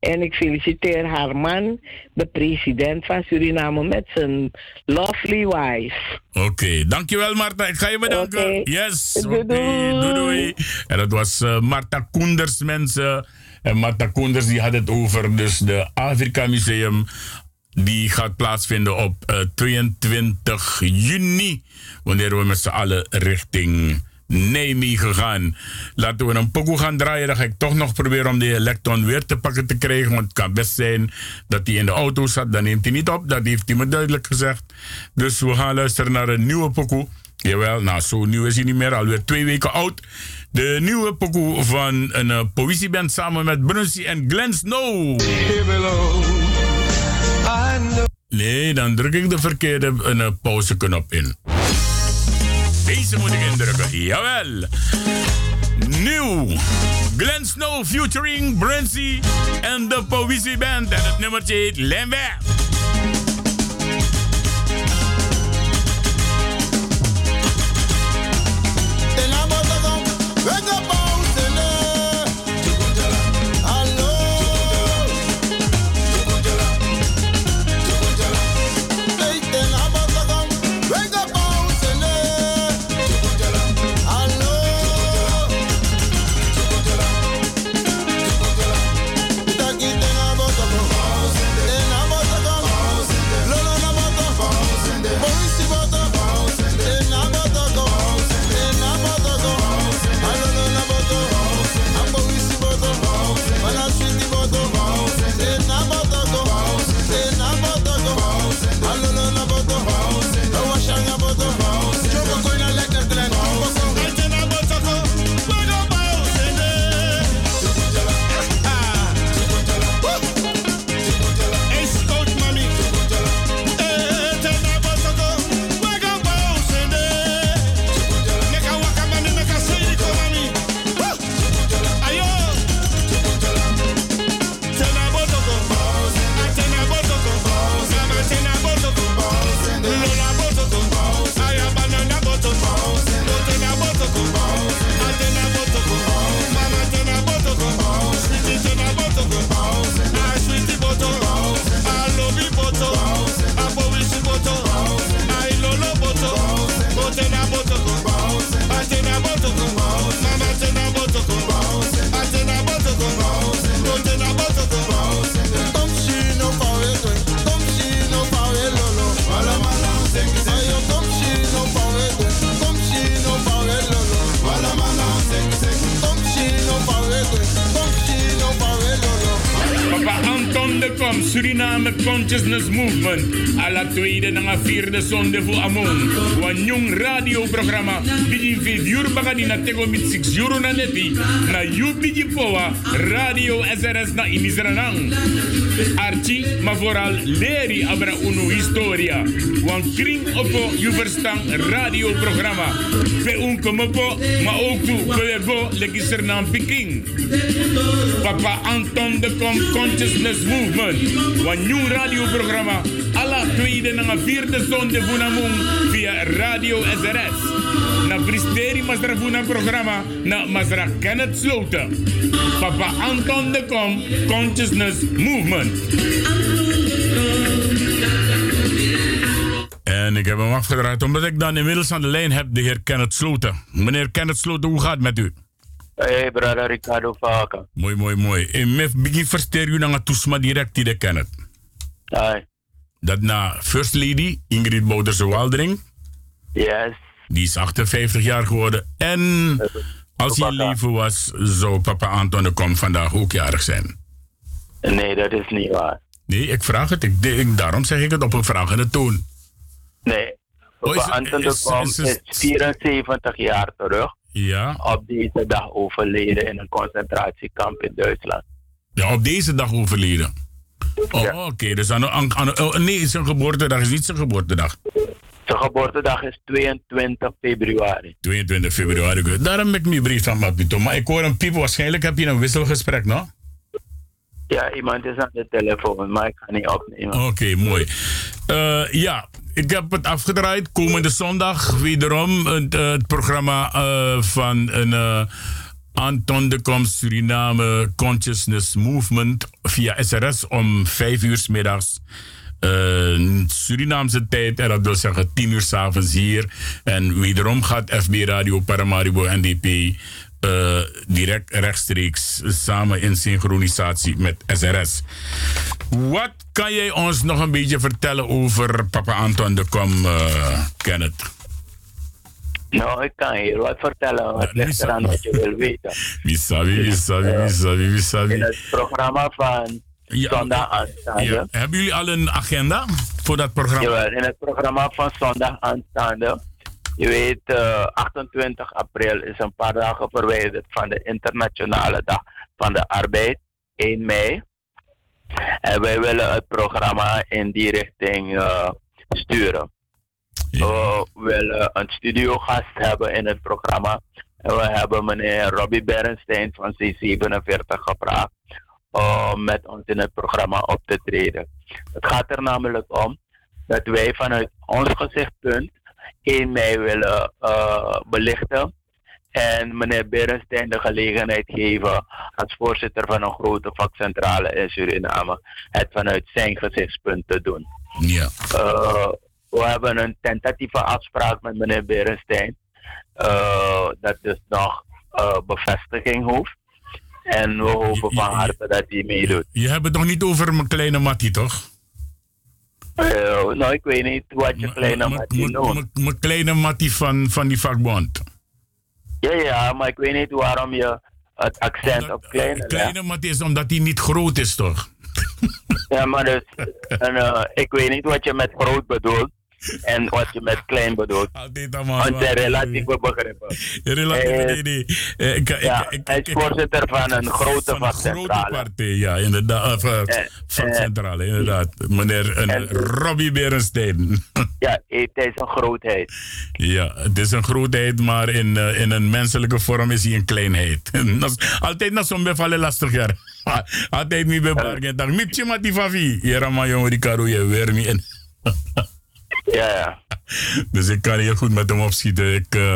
En ik feliciteer haar man, de president van Suriname, met zijn lovely wife. Oké, dankjewel Marta. Ik ga je bedanken. Yes. Doei. doei. En dat was eh, Marta Koenders, mensen. En Marta Koenders die had het over dus de Afrika Museum. Die gaat plaatsvinden op eh, 22 juni. Wanneer we met z'n allen richting Nijmegen gaan. Laten we een pokoe gaan draaien. Dan ga ik toch nog proberen om de elektron weer te pakken te krijgen. Want het kan best zijn dat hij in de auto zat. Dan neemt hij niet op. Dat heeft hij me duidelijk gezegd. Dus we gaan luisteren naar een nieuwe pokoe. Jawel, nou zo nieuw is hij niet meer. Alweer twee weken oud. De nieuwe pokoe van een uh, poëzieband samen met Brunsy en Glenn Snow. Nee, dan druk ik de verkeerde uh, pauzeknop in. Deze moet ik indrukken. Jawel. Nieuw. Glenn Snow featuring Brancy en de Poëzie Band. En het nummertje heet. Suriname Consciousness Movement. Alla tweede na vierde zonde voor Amon. Wan jong radioprogramma. Begin 5 uur bagadi na tego mit 6 euro na neti. Na you poa. Radio SRS na Inisranang. Archie, maar vooral leri abra uno historia. Wan kring opo you verstaan radioprogramma. Pe un komopo, maar ook. Pe go legisernam Peking. Papa Anton de Kom Consciousness Movement. Wan nieuw radioprogramma. Alla tweede en vierde zonde Vunamung via Radio SRS. Na Bristeri Masra Vuna programma na Masra Kenneth Sloten. Papa Anton de Kom Consciousness Movement. En ik heb hem afgedraaid omdat ik dan inmiddels aan de lijn heb de heer Kenneth Sloten. Meneer Kenneth Sloten, hoe gaat het met u? Hey, brother Ricardo Faka. Mooi, mooi, mooi. En me begin versteer u naar toesma direct die de Kenneth. Hi. Dat na First Lady Ingrid Bouderse Waldering. Yes. Die is 58 jaar geworden. En als hij leven was, zou papa Anton de Kom vandaag ook jarig zijn. Nee, dat is niet waar. Nee, ik vraag het. Ik, ik- daarom zeg ik het op een vragende toon. Nee. Oh, is Papa Anton de Kom is- is, is- 74 jaar terug. Ja. Op deze dag overleden in een concentratiekamp in Duitsland. Ja, op deze dag overleden. Oh, oké. Dus aan, aan, aan- oh, nee, zijn geboortedag is niet zijn geboortedag. Zijn geboortedag is 22 februari. 22 februari. goed. Daarom heb ik nu brief van Mapito. Maar ik hoor een piep. Waarschijnlijk heb je een wisselgesprek, no? Ja, iemand is aan de telefoon, maar ik ga niet opnemen. Oké, mooi. Eh, ja, ik heb het afgedraaid. Komende zondag wederom het, eh, programma eh, van een eh, Anton de Kom Suriname Consciousness Movement via SRS om 5 uur middags. Surinaamse tijd, en dat wil zeggen 10 uur s'avonds hier. En wederom gaat FB Radio Paramaribo NDP eh, direct rechtstreeks samen in synchronisatie met SRS. Wat kan jij ons nog een beetje vertellen over Papa Anton de Kom, eh Kenneth? Nou, ik kan hier wat vertellen. Het ligt eraan wat je wil weten. Wie sabi, wie sabi, wie sabi, wie sabi. In het programma van zondag aanstaande. Ja. Hebben jullie al een agenda voor dat programma? Jawel, in het programma van zondag aanstaande. Je weet, eh, 28 april is een paar dagen verwijderd van de internationale dag van de arbeid, 1 mei. En wij willen het programma in die richting eh, sturen. We willen een studiogast hebben in het programma. En we hebben meneer Robbie Berenstein van C47 gevraagd om met ons in het programma op te treden. Het gaat er namelijk om dat wij vanuit ons gezichtspunt 1 mei willen belichten. En meneer Berenstein de gelegenheid geven als voorzitter van een grote vakcentrale in Suriname het vanuit zijn gezichtspunt te doen. Ja. Eh, we hebben een tentatieve afspraak met meneer Berenstein. eh, dat dus nog eh, bevestiging hoeft. En we hopen van harte dat hij meedoet. Je hebt het nog niet over mijn kleine Mattie, toch? Eh, nou, ik weet niet wat je kleine Mattie noemt. Mijn kleine Mattie van, van die vakbond. Ja, ja, maar ik weet niet waarom je het accent op kleine. Kleine Mattie is omdat hij niet groot is, toch? Ja, maar dus, en, eh, ik weet niet wat je met groot bedoelt en wat je met klein bedoelt. Want het zijn relatieve begrippen. Eh. Eh, ik- hij is voorzitter van een grote vakcentrale. partij, ja, inderdaad. Of, eh, vakcentrale, inderdaad. Meneer eh, Robbie Berenstein. Ja, het is een grootheid. Ja, het is een grootheid, maar in, eh, in een menselijke vorm is hij een kleinheid. Altijd na zo'n bevallen lastig jaar. Altijd niet bij bargen. Dan met die favi. Hier mijn jongen, die karo je weer niet in. Ja, ja. Dus ik kan heel goed met hem opschieten. Ik, eh,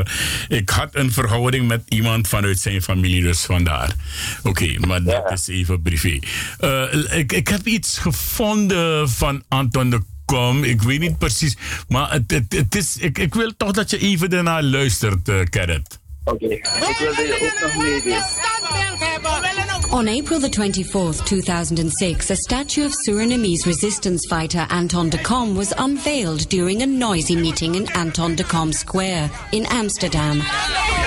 ik had een verhouding met iemand vanuit zijn familie, dus vandaar. Oké, maar dat is even privé. Eh, ik, ik heb iets gevonden van Anton de Kom. Ik weet niet precies, maar het, het, het is, ik, ik wil toch dat je even ernaar luistert, Gerrit. On April the 24th, 2006, a statue of Surinamese resistance fighter Anton de Kom was unveiled during a noisy meeting in Anton de Kom Square in Amsterdam.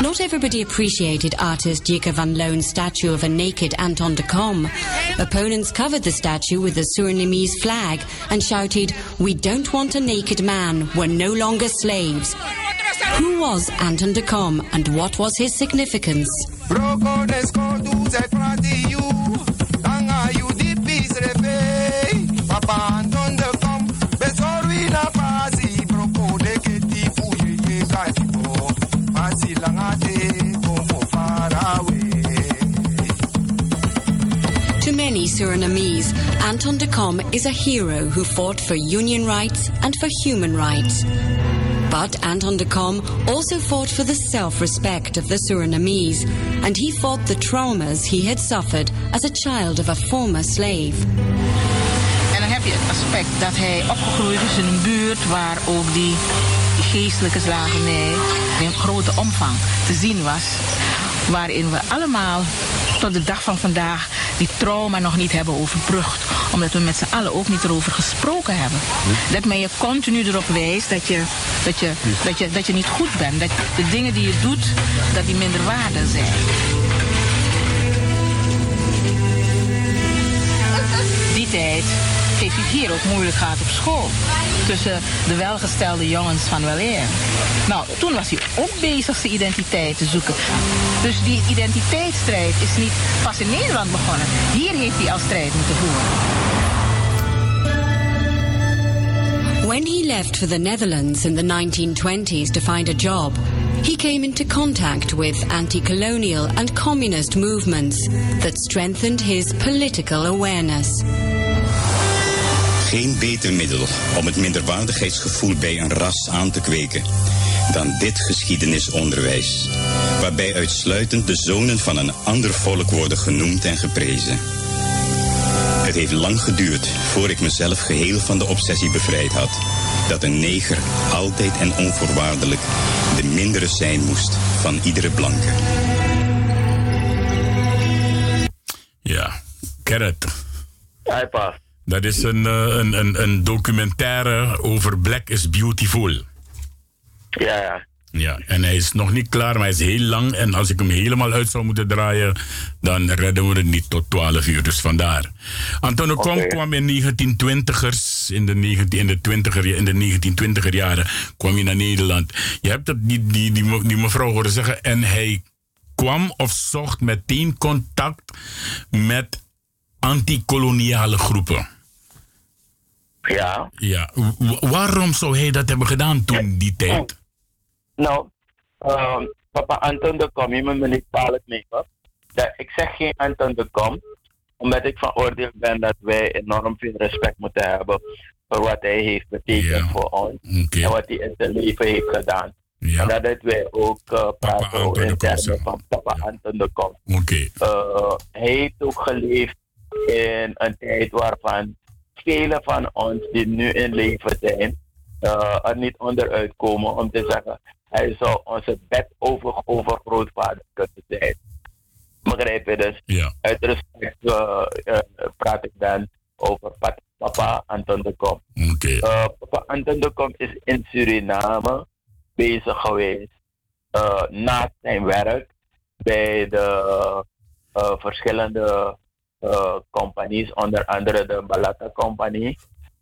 Not everybody appreciated artist Jike van Loon's statue of a naked Anton de Kom. Opponents covered the statue with the Surinamese flag and shouted, We don't want a naked man, we're no longer slaves. Who was Anton de Kom and what was his significance? Broko desko du zij frati you. Tanga you di peace refe. Papa Anton de kom. Bezorwi na pasi. Broko de keti fuye ye katipo. Pasi langate kombo far away. To many Surinamese, Anton de Kom is a hero who fought for union rights and for human rights. But Anton de Kom also fought for the self-respect of the Surinamese, and he fought the traumas he had suffered as a child of a former slave. En dan heb je het aspect dat hij opgegroeid is in een buurt waar ook die geestelijke slavernij in grote omvang te zien was. Waarin we allemaal tot de dag van vandaag die trauma nog niet hebben overbrugd. Omdat we met z'n allen ook niet erover gesproken hebben. Dat men je continu erop wijst dat je, dat, je, dat, je, dat je niet goed bent. Dat de dingen die je doet, dat die minder waarde zijn. Die tijd het hier ook moeilijk gehad op school. Tussen de welgestelde jongens van Weleer. Nou, toen was hij ook bezig zijn identiteit te zoeken. Dus die identiteitsstrijd is niet pas in Nederland begonnen. Hier heeft hij al strijd moeten voeren. When he left for the Netherlands in the 1920s to find a job, he came into contact with anti-colonial and communist movements that strengthened his political awareness. Geen beter middel om het minderwaardigheidsgevoel bij een ras aan te kweken dan dit geschiedenisonderwijs, waarbij uitsluitend de zonen van een ander volk worden genoemd en geprezen. Het heeft lang geduurd voor ik mezelf geheel van de obsessie bevrijd had dat een neger altijd en onvoorwaardelijk de mindere zijn moest van iedere blanke. Ja, Gerrit. Hij past. Dat is een, eh, een, een, een documentaire over Black is Beautiful. Ja, ja. Ja, en hij is nog niet klaar, maar hij is heel lang. En als ik hem helemaal uit zou moeten draaien, dan redden we het niet tot 12 uur. Dus vandaar. Antonio Kom Oké. kwam in 1920ers, in de, 19, in, de 20er, in de 1920er jaren, kwam hij naar Nederland. Je hebt het, die, die, die, die mevrouw horen zeggen. En hij kwam of zocht meteen contact met antikoloniale groepen. Ja. Ja, w- waarom zou hij dat hebben gedaan toen, die tijd? Nou, ehm, papa Anton de Kom, je moet me niet kwalijk nemen. Dat, ik zeg geen Anton de Kom, omdat ik van oordeel ben dat wij enorm veel respect moeten hebben voor wat hij heeft betekend voor ons en wat hij in zijn leven heeft gedaan. En dat wij ook eh, praten over in termen van papa Anton de Kom. Oké. Eh, hij heeft ook geleefd in een tijd waarvan velen van ons die nu in leven zijn, eh, er niet onderuit komen om te zeggen, hij zou onze bed over, overgrootvader kunnen zijn. Begrijp je dus? Ja. Uit respect eh, praat ik dan over pa- papa Anton de Kom. Oké. Eh, papa Anton de Kom is in Suriname bezig geweest naast zijn werk bij de verschillende eh, companies, onder andere de Balata Company,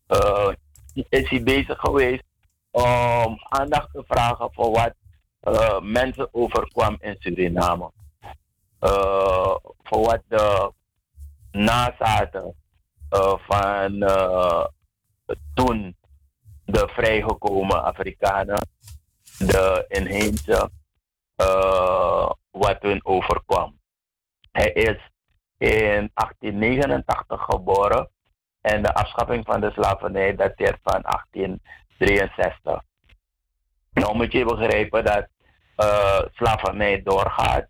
eh, is hij bezig geweest om aandacht te vragen voor wat eh, mensen overkwam in Suriname. Voor wat de nazaten van toen de vrijgekomen Afrikanen, de inheemse, wat hun overkwam. Hij is in 1889 geboren en de afschaffing van de slavernij dateert van 1863. Nou moet je begrijpen dat eh, slavernij doorgaat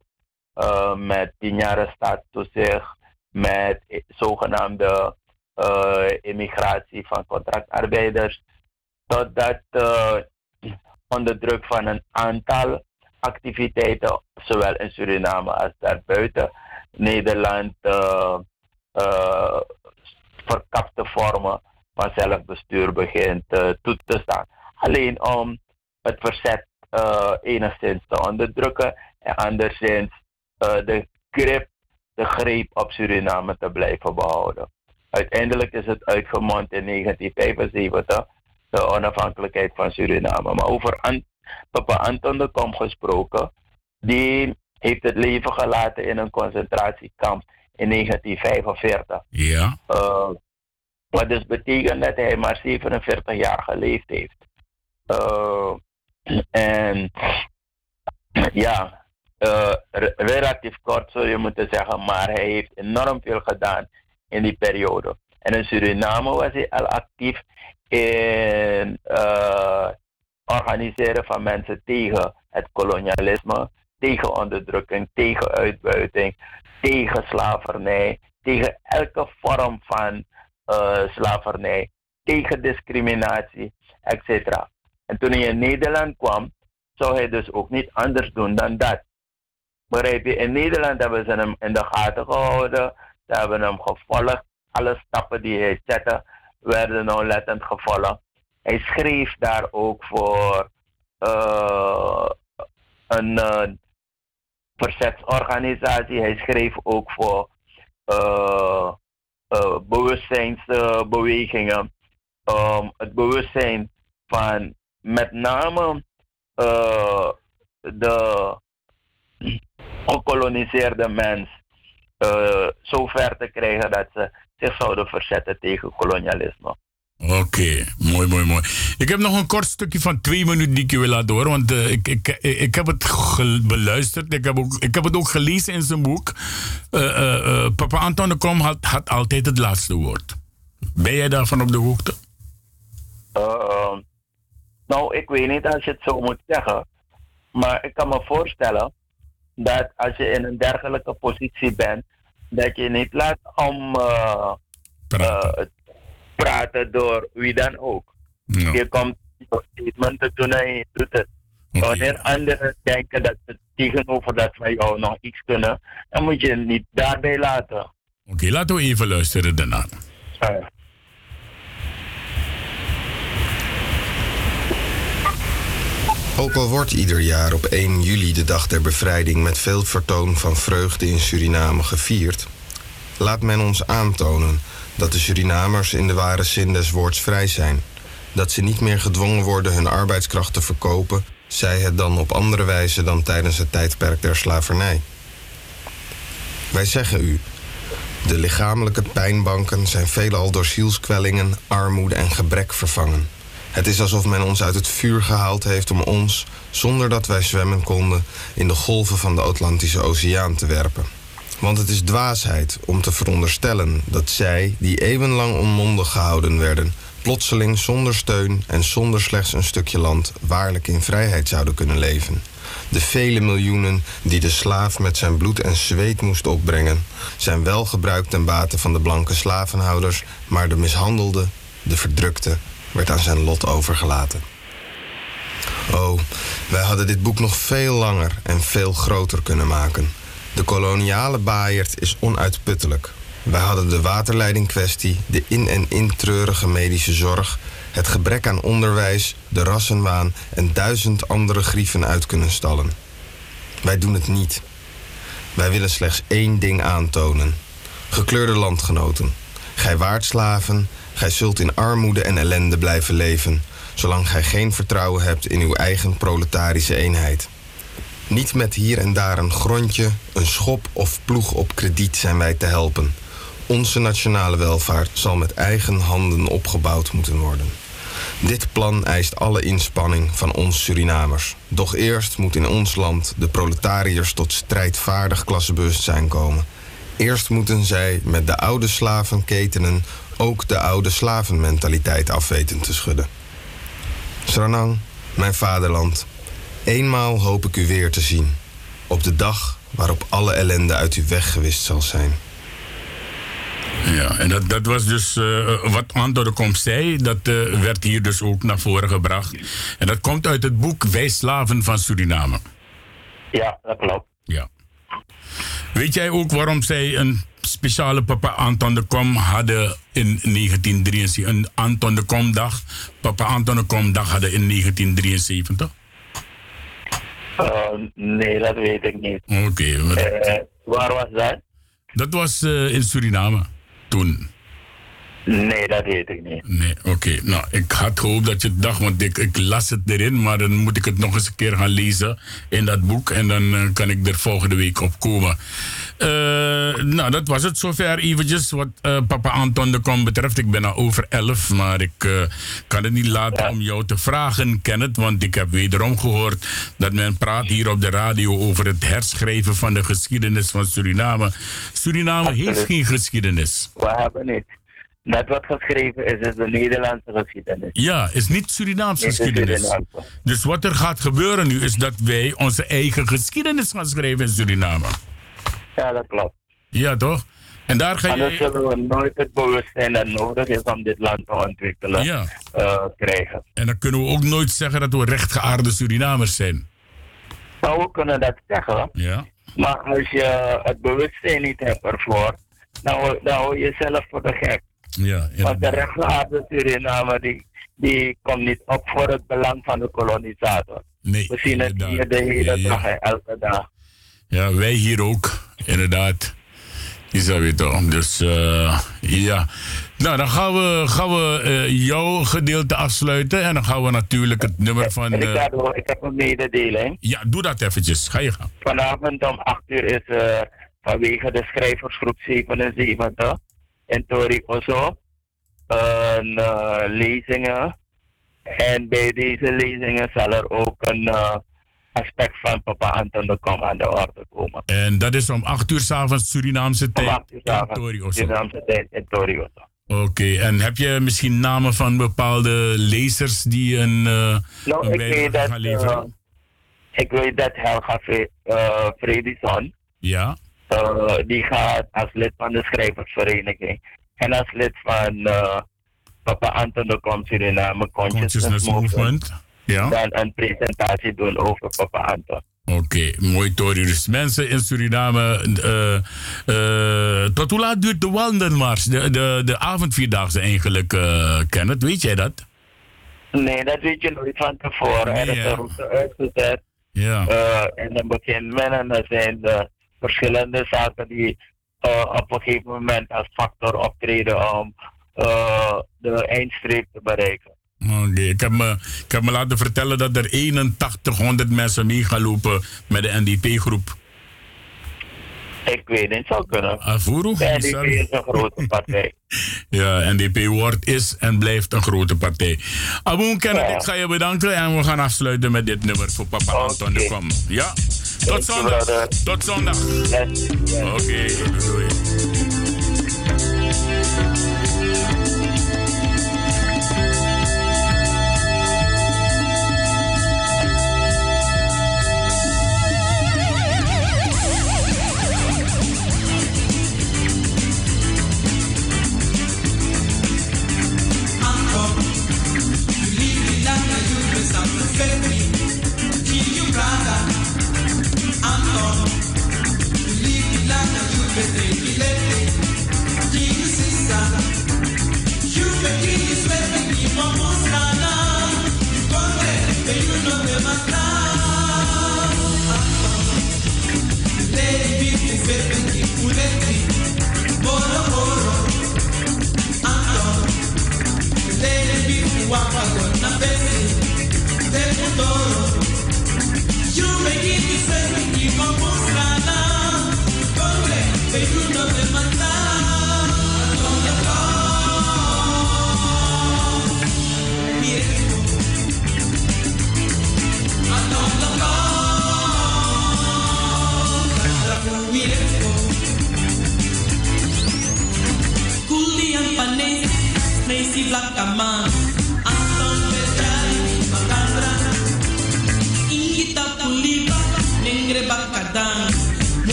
eh, met tien jaar staatstoezicht, met zogenaamde eh, immigratie van contractarbeiders, totdat onder druk van een aantal activiteiten, zowel in Suriname als daarbuiten, Nederland uh, uh, verkapte vormen van zelfbestuur begint uh, toe te staan. Alleen om het verzet enigszins te onderdrukken en anderszins de grip, de greep op Suriname te blijven behouden. Uiteindelijk is het uitgemond in 1975, de onafhankelijkheid van Suriname. Maar over An Papa Anton de Kom gesproken, die heeft het leven gelaten in een concentratiekamp in 1945. Ja. Uh, wat dus betekent dat hij maar 47 jaar geleefd heeft. Uh, en ja, uh, relatief kort zou je moeten zeggen, maar hij heeft enorm veel gedaan in die periode. En in Suriname was hij al actief in organiseren van mensen tegen het kolonialisme, tegen onderdrukking, tegen uitbuiting, tegen slavernij, tegen elke vorm van uh, slavernij, tegen discriminatie, etc. En toen hij in Nederland kwam, zou hij dus ook niet anders doen dan dat. Begrijp je? In Nederland hebben ze hem in de gaten gehouden, ze hebben hem gevolgd. Alle stappen die hij zette, werden nauwlettend gevolgd. Hij schreef daar ook voor uh, een uh, verzetsorganisatie. Hij schreef ook voor uh, bewustzijnsbewegingen. Um, het bewustzijn van met name de gekoloniseerde mens uh, zo ver te krijgen dat ze zich zouden verzetten tegen kolonialisme. Oké, mooi, mooi, mooi. Ik heb nog een kort stukje van twee minuten die ik je wil laten horen. Want uh, ik, ik, ik heb het beluisterd. Ik heb, ook, ik heb het ook gelezen in zijn boek. Uh, Papa Anton de Kom had, had altijd het laatste woord. Ben jij daarvan op de hoogte? nou, ik weet niet als je het zo moet zeggen. Maar ik kan me voorstellen dat als je in een dergelijke positie bent, dat je niet laat om uh, praten. Door wie dan ook. Ja. Je komt statement te doen en je doet het. Okay. Wanneer anderen denken dat ze tegenover dat wij jou nog iets kunnen, dan moet je het niet daarbij laten. Oké, okay, laten we even luisteren daarna. Ook al wordt ieder jaar op 1 juli de dag der bevrijding met veel vertoon van vreugde in Suriname gevierd, laat men ons aantonen dat de Surinamers in de ware zin des woords vrij zijn. Dat ze niet meer gedwongen worden hun arbeidskracht te verkopen, zij het dan op andere wijze dan tijdens het tijdperk der slavernij. Wij zeggen u, de lichamelijke pijnbanken zijn veelal door zielskwellingen, armoede en gebrek vervangen. Het is alsof men ons uit het vuur gehaald heeft om ons, zonder dat wij zwemmen konden, in de golven van de Atlantische Oceaan te werpen. Want het is dwaasheid om te veronderstellen dat zij, die eeuwenlang onmondig gehouden werden, plotseling zonder steun en zonder slechts een stukje land waarlijk in vrijheid zouden kunnen leven. De vele miljoenen die de slaaf met zijn bloed en zweet moest opbrengen, zijn wel gebruikt ten bate van de blanke slavenhouders, maar de mishandelde, de verdrukte werd aan zijn lot overgelaten. Oh, wij hadden dit boek nog veel langer en veel groter kunnen maken. De koloniale baaierd is onuitputtelijk. Wij hadden de waterleiding-kwestie, de in- en intreurige medische zorg, het gebrek aan onderwijs, de rassenwaan en duizend andere grieven uit kunnen stallen. Wij doen het niet. Wij willen slechts één ding aantonen. Gekleurde landgenoten, gij waart slaven, gij zult in armoede en ellende blijven leven, zolang gij geen vertrouwen hebt in uw eigen proletarische eenheid. Niet met hier en daar een grondje, een schop of ploeg op krediet zijn wij te helpen. Onze nationale welvaart zal met eigen handen opgebouwd moeten worden. Dit plan eist alle inspanning van ons Surinamers. Doch eerst moet in ons land de proletariërs tot strijdvaardig klassebewustzijn komen. Eerst moeten zij met de oude slavenketenen ook de oude slavenmentaliteit afweten te schudden. Sranang, mijn vaderland, eenmaal hoop ik u weer te zien. Op de dag waarop alle ellende uit u weggewist zal zijn. Ja, en dat, dat was dus uh, wat Anton de Kom zei. Dat uh, werd hier dus ook naar voren gebracht. En dat komt uit het boek Wij Slaven van Suriname. Ja, dat klopt. Ja. Weet jij ook waarom zij een speciale Papa Anton de Kom hadden in 1973? Een Anton de Kom dag, Papa Anton de Kom dag hadden in 1973? Uh, nee, dat weet ik niet. Oké. Uh, waar was dat? Dat was uh, in Suriname toen. Nee, dat weet ik niet. Nee, oké. Nou, ik had gehoopt dat je het dacht, want ik, ik, las het erin, maar dan moet ik het nog eens een keer gaan lezen in dat boek en dan kan ik er volgende week op komen. Nou, dat was het zover eventjes wat uh, papa Anton de Kom betreft. Ik ben al over elf, maar ik kan het niet laten ja. om jou te vragen, Kenneth, want ik heb wederom gehoord dat men praat hier op de radio over het herschrijven van de geschiedenis van Suriname. Suriname heeft geen geschiedenis. We hebben niet. Dat wat geschreven is, is de Nederlandse geschiedenis. Ja, is niet Surinaamse geschiedenis. Surinaamse. Dus wat er gaat gebeuren nu, is dat wij onze eigen geschiedenis gaan schrijven in Suriname. Ja, dat klopt. Ja, toch? En daar ga je... Anders zullen we nooit het bewustzijn dat nodig is om dit land te ontwikkelen ja. uh, krijgen. En dan kunnen we ook nooit zeggen dat we rechtgeaarde Surinamers zijn. Nou, we kunnen dat zeggen. Ja. Maar als je het bewustzijn niet hebt ervoor, dan, dan hou je jezelf voor de gek. Ja, Want de rechtvaardige Suriname die, die komt niet op voor het belang van de kolonisator. Nee, We zien het hier de hele dag elke dag. Ja, wij hier ook, inderdaad. Is dat weer toch? Dus uh, ja. Nou, dan gaan we, gaan we uh, jouw gedeelte afsluiten. En dan gaan we natuurlijk het nummer van. Uh, Ricardo, ik heb een mededeling. Ja, doe dat eventjes. Ga je gaan. Vanavond om 8 uur is vanwege de schrijversgroep 77 in Tori Oso een lezingen. En bij deze lezingen zal er ook een aspect van papa Anton de Kom aan de orde komen. En dat is om 8 uur s'avonds Surinaamse tijd Om 8 uur s'avonds. Surinaamse tijd in Tori Oso. Oké, okay. en heb je misschien namen van bepaalde lezers die een, uh, nou, een ik weet dat, gaan leveren? ik weet dat Helga Fredison, ja. die gaat als lid van de schrijversvereniging en als lid van Papa Anton de Kom Suriname Consciousness, Consciousness Movement. Ja. dan een presentatie doen over Papa Anton. Oké, okay, mooi Tori. Dus mensen in Suriname, uh, uh, tot hoe laat duurt de wandelmars, de, de, de avondvierdaagse eigenlijk, uh, Kenneth? Weet jij dat? Nee, dat weet je nooit van tevoren. Nee, er is ja. een route uitgezet. Ja. en dan begint men en er zijn de verschillende zaken die op een gegeven moment als factor optreden om de eindstreep te bereiken. Ik, heb me, ik heb me laten vertellen dat er 8100 mensen mee gaan lopen met de NDP-groep. Ik weet niet, zou kunnen. Afuru? De NDP is een grote partij. ja, NDP wordt, is en blijft een grote partij. Aboon Kenneth, ja. ik ga je bedanken en we gaan afsluiten met dit nummer voor papa okay. Anton de Kom. Ja? Tot zondag. Tot zondag. Yes. yes. Oké, okay, doei. guapa con una peli del futuro.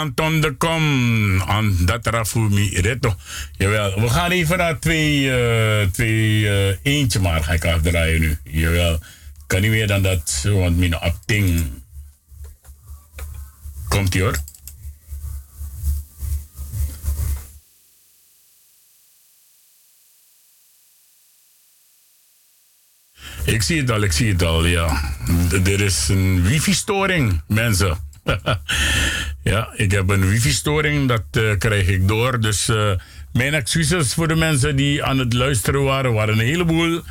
Anton de Kom. An, dat Rafumi Reto. Jawel, we gaan even naar twee, uh, twee uh, eentje maar ga ik afdraaien nu. Jawel, kan niet meer dan dat, want mijn opting. Komt ie hoor. Ik zie het al, ik zie het al, ja. Er is een wifi-storing, mensen. ja, ik heb een wifi-storing, dat uh, krijg ik door. Dus uh, mijn excuses voor de mensen die aan het luisteren waren. waren een heleboel.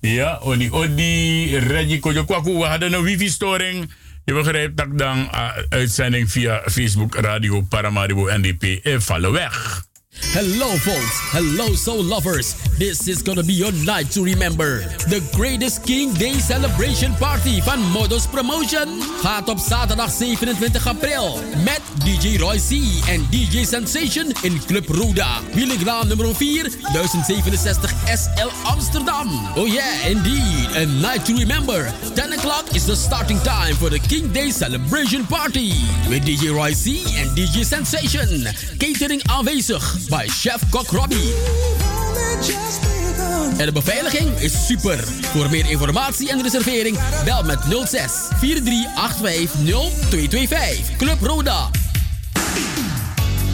Ja, Odi Odi, Reggie Kojokwaku, we hadden een wifi-storing. Je begrijpt dat dan uh, uitzending via Facebook Radio Paramaribo NDP vallen weg. Hello, folks. Hello, soul lovers. This is gonna be your night to remember. The greatest King Day celebration party van Modus Promotion gaat op zaterdag 27 april met DJ Roy C en DJ Sensation in Club Roda. Wielengraam nummer 4, 1067 SL Amsterdam. Oh yeah, indeed. A night to remember. 10 o'clock is the starting time for the King Day celebration party. With DJ Roy C en DJ Sensation. Catering aanwezig bij Chef Kok Robbie. En de beveiliging is super. Voor meer informatie en reservering bel met 06 4385 0225. Club Roda.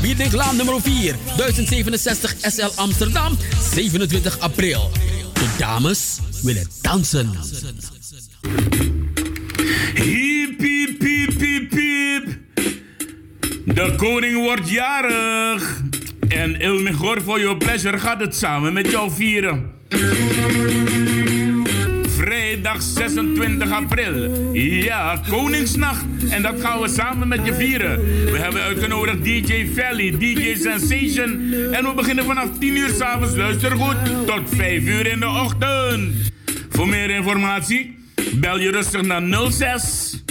Bierdeklaan nummer 4, 1067 SL Amsterdam, 27 april. De dames willen dansen. Hiep, hiep, hiep, hiep, hiep. De koning wordt jarig. En Il Mejor for Your Pleasure gaat het samen met jou vieren. Vrijdag 26 april. Ja, Koningsnacht. En dat gaan we samen met je vieren. We hebben uitgenodigd DJ Valley, DJ Sensation. En we beginnen vanaf 10 uur s'avonds, luister goed, tot 5 uur in de ochtend. Voor meer informatie, bel je rustig naar 06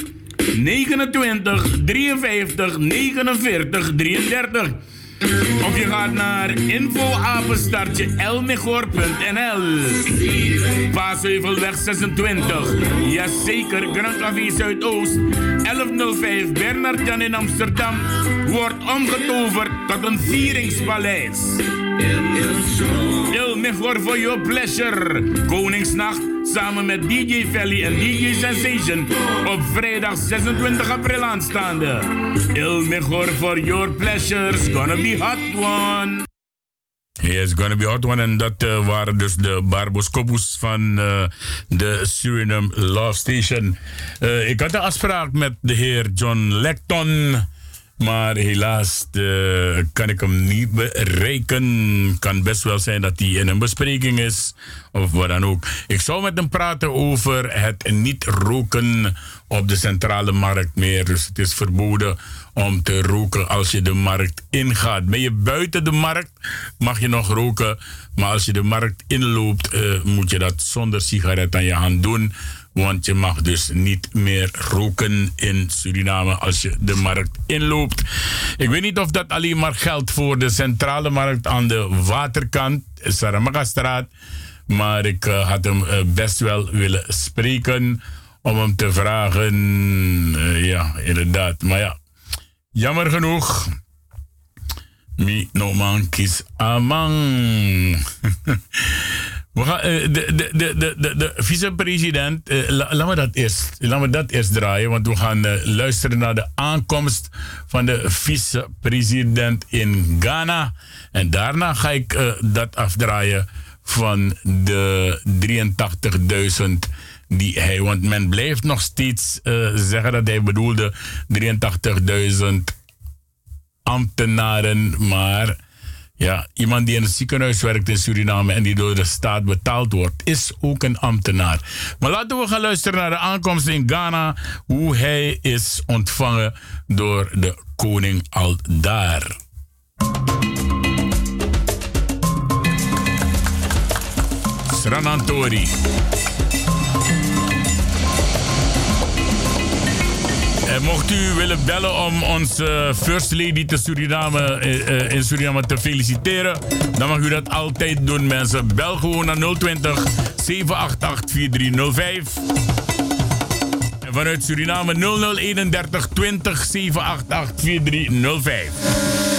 29 53 49 33. Of je gaat naar infoapenstartje elmegor.nl. Paasheuvelweg 26. Jazeker, Grand Café Zuidoost. 1105 Bernard Jan in Amsterdam. Wordt omgetoverd tot een vieringspaleis. Il Mejor for your pleasure. Koningsnacht samen met DJ Valley en DJ Sensation op vrijdag 26 april aanstaande. Il Mejor for your pleasures, gonna be hot one. Yes, gonna be hot one. En dat uh, waren dus de Barboscopus van uh, de Suriname Love Station. Uh, ik had een afspraak met de heer John Lecton. Maar helaas kan ik hem niet bereiken. Kan best wel zijn dat hij in een bespreking is. Of wat dan ook. Ik zou met hem praten over het niet roken op de centrale markt meer. Dus het is verboden om te roken als je de markt ingaat. Ben je buiten de markt, mag je nog roken. Maar als je de markt inloopt, uh, moet je dat zonder sigaret aan je hand doen. Want je mag dus niet meer roken in Suriname als je de markt inloopt. Ik weet niet of dat alleen maar geldt voor de centrale markt aan de waterkant, Saramagastraat. Maar ik uh, had hem uh, best wel willen spreken om hem te vragen. Uh, ja, inderdaad. Maar ja, jammer genoeg. Mi no man kies amang. We gaan, uh, de, de, de, de, de vicepresident, uh, la, laat, me dat eerst, dat eerst draaien, want we gaan uh, luisteren naar de aankomst van de vicepresident in Ghana. En daarna ga ik dat afdraaien van de 83.000 die hij, want men blijft nog steeds zeggen dat hij bedoelde 83.000 ambtenaren, maar ja, iemand die in het ziekenhuis werkt in Suriname en die door de staat betaald wordt, is ook een ambtenaar. Maar laten we gaan luisteren naar de aankomst in Ghana, hoe hij is ontvangen door de koning al daar. Sranantori. En mocht u willen bellen om onze First Lady te Suriname, uh, in Suriname te feliciteren, dan mag u dat altijd doen, mensen. Bel gewoon naar 020 788 4305. En vanuit Suriname 0031 20 788 4305.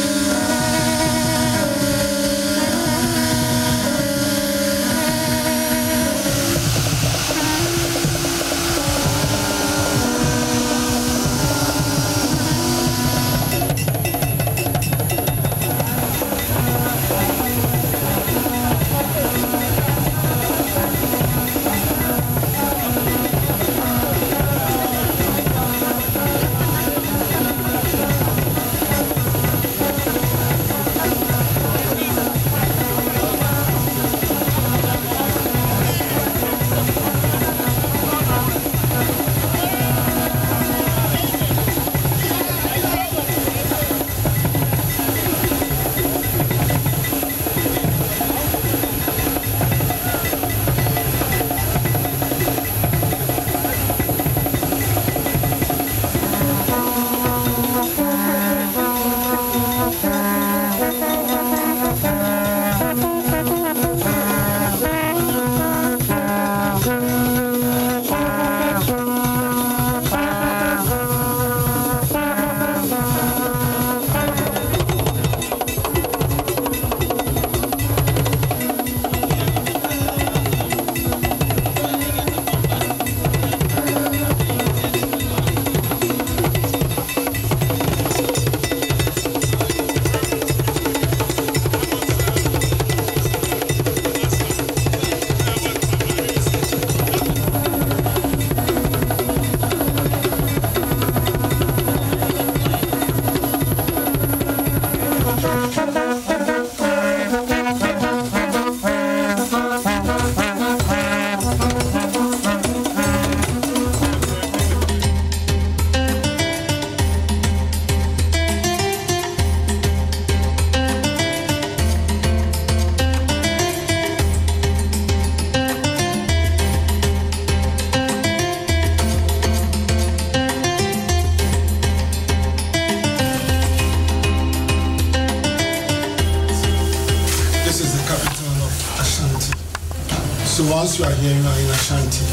Once you are here, you are in Ashanti.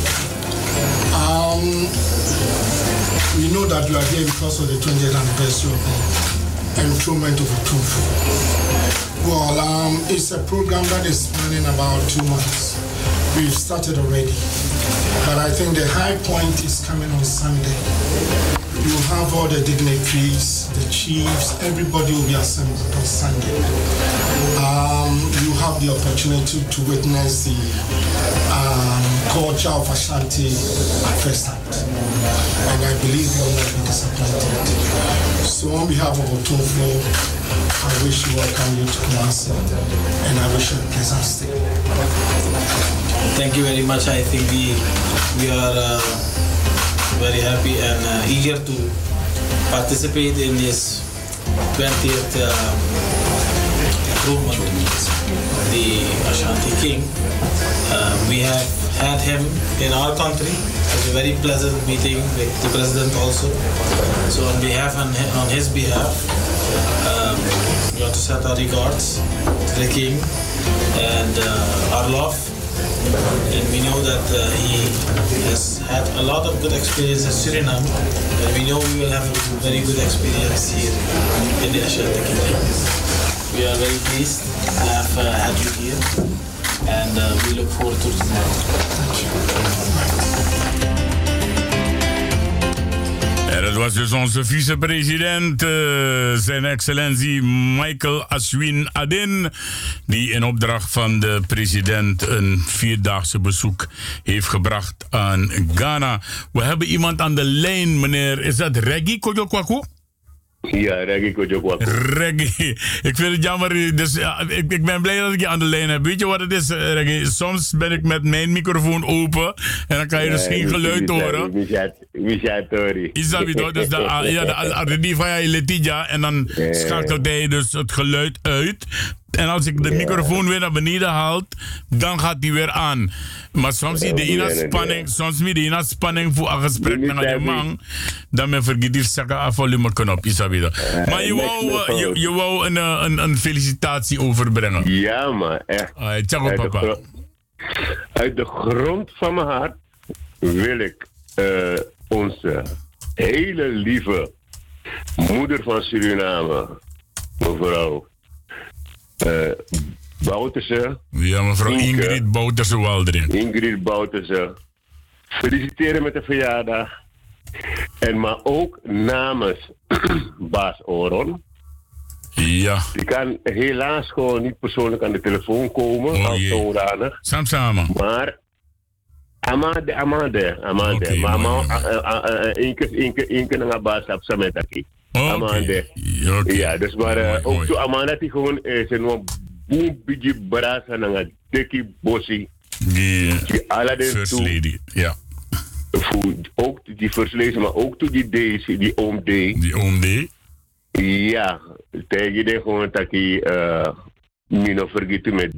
Um, we know that you are here because of the 20th anniversary of the enthronement of Otumfu. Well, um, it's a program that is running about two months. We've started already. But I think the high point is coming on Sunday. You have all the dignitaries, the chiefs, everybody will be assembled on Sunday. Um, you have the opportunity to witness the um, culture of Ashanti at first hand. And I believe you will not be disappointed. So on behalf of Otumfo, I wish you welcome you to Kumasi and I wish you a pleasant stay. Thank you very much. I think we we are uh, very happy and uh, eager to participate in this 20th um, improvement of the Ashanti King. We have had him in our country. It was a very pleasant meeting with the president also. So on behalf on, on his behalf, um, we want to set our regards to the king and uh, our love and we know that uh, he has had a lot of good experience in Suriname, and we know we will have a very good experience here in the Kingdom. We are very pleased to have uh, had you here, and uh, we look forward to En dat was dus onze vicepresident, uh, zijn excellentie Michael Aswin Adin, die in opdracht van de president een vierdaagse bezoek heeft gebracht aan Ghana. We hebben iemand aan de lijn, meneer. Is dat Reggie Kojokwaku? Ja, Reggie Kojokwaku. Reggie. Ik vind het jammer. Dus, ja, ik, ik, ben blij dat ik je aan de lijn heb. Weet je wat het is, Reggie? Soms ben ik met mijn microfoon open en dan kan je dus geen geluid horen. Isabi toch? Dus de, ja, de, de, van je Letidja en dan schakelt hij dus het geluid uit. En als ik de microfoon weer naar beneden haal, dan gaat die weer aan. Maar soms je de spanning, soms je de spanning voor een gesprek met je man. Dan ben vergeet die zeggen af volume knop, isabi Maar je wou, je, je wou een, een, een felicitatie overbrengen. Ja, maar echt. uit, papa. De uit de grond van mijn hart wil ik uh, onze hele lieve moeder van Suriname, mevrouw Bouterse. Ja, mevrouw Inke. Ingrid Bouterse Waldering. Ingrid Bouterse. Feliciteren met de verjaardag. En maar ook namens Baas Oron. Ja. Die kan helaas gewoon niet persoonlijk aan de telefoon komen. Oh, als zodanig. Sam samen. Maar Amade, Amade, Amade. Eh, eh, eh, één keer, één keer naar baas op Sametaki. Amade. oké. Ja, dus maar eh, Mooi, ook mooi. zo Amade die gewoon is en wat boem bigi brasa na nga deki bossi. Die Die Aladdin First toe. Lady, ja. Voor, ook die first lady, maar ook toe die Daisy, die oom D. Die oom D. Ja, tegen die gewoon dat die eh Mino vergeten met,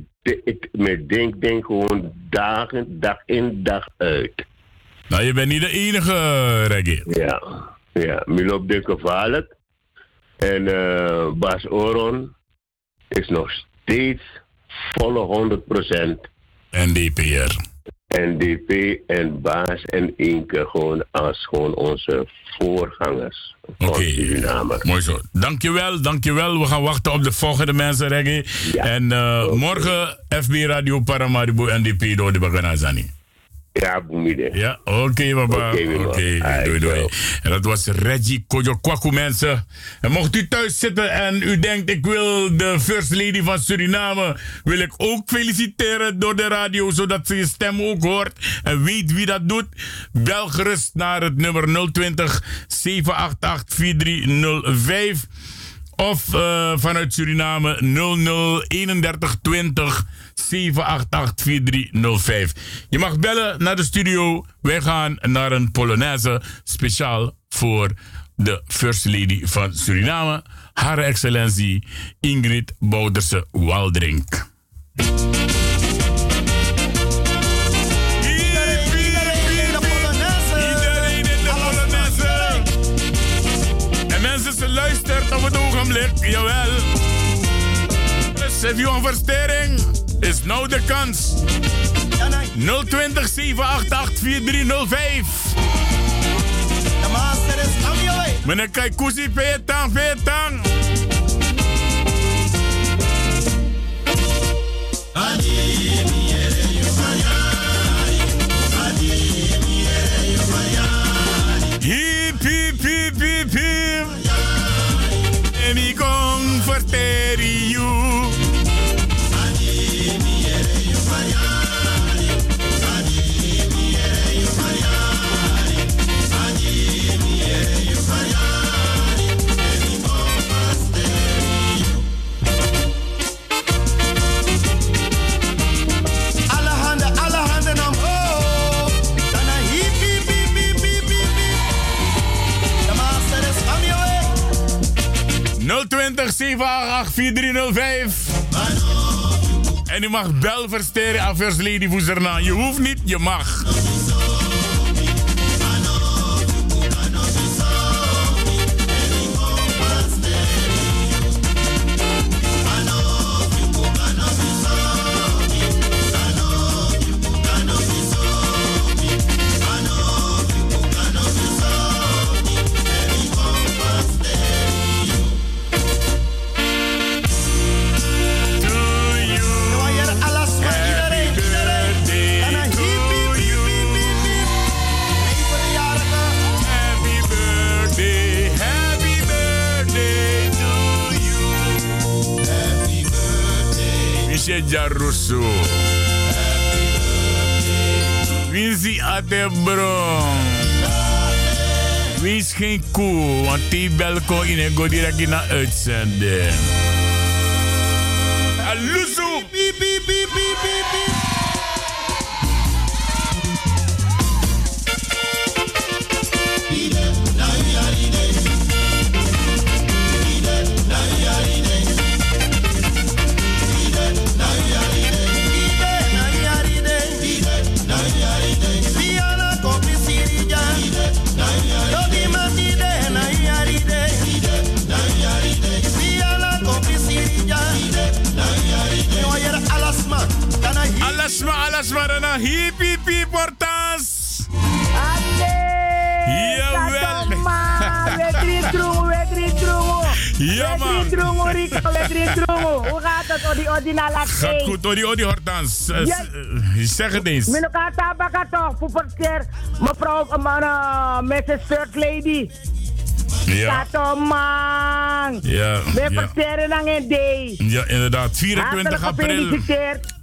met denk, denk gewoon dagen, dag in, dag uit. Nou, je bent niet de enige, Reggie. Ja, ja. Mi loopt de gevaarlijk. En eh Bas Oron is nog steeds volle 100% NDPR. NDP en Baas en Inke gewoon als gewoon onze voorgangers van Suriname. Mooi zo. Dankjewel, dankjewel. We gaan wachten op de volgende mensen, Reggie. En eh, morgen FB Radio Paramaribo NDP door de Baganazani. Ja, boemide. Ja, oké, baba. Oké, Oké, doei, doei. En dat was Reggie Kojo Kwaku, mensen. En mocht u thuis zitten en u denkt, ik wil de First Lady van Suriname, wil ik ook feliciteren door de radio, zodat ze je stem ook hoort en weet wie dat doet. Bel gerust naar het nummer 020 788 4305. Of eh, vanuit Suriname 003120 788 4305. Je mag bellen naar de studio. Wij gaan naar een Polonaise speciaal voor de First Lady van Suriname. Hare Excellentie Ingrid Bouderse Waldrink. Iedereen in de Polonaise. En mensen, ze luistert op het ogenblik, jawel. Dus heb je een verstering? Is nou de kans. 020 788 4305. Meneer Kaikousi, peetang, peetang. En u mag bel versteren aan First Lady Voezerna. Je hoeft niet, je mag. Winsi Atebron. Wees geen koe, want die belko in en go direct in de uitzending. Gaat goed, Odi Odi Hortans. Zeg het eens. Met elkaar tabaka toch, voor het keer. Mevrouw, uh, Mrs. First Lady. Ja. Man. Ja, We verteren dan een day. Ja, inderdaad. 24 Hartelijk april.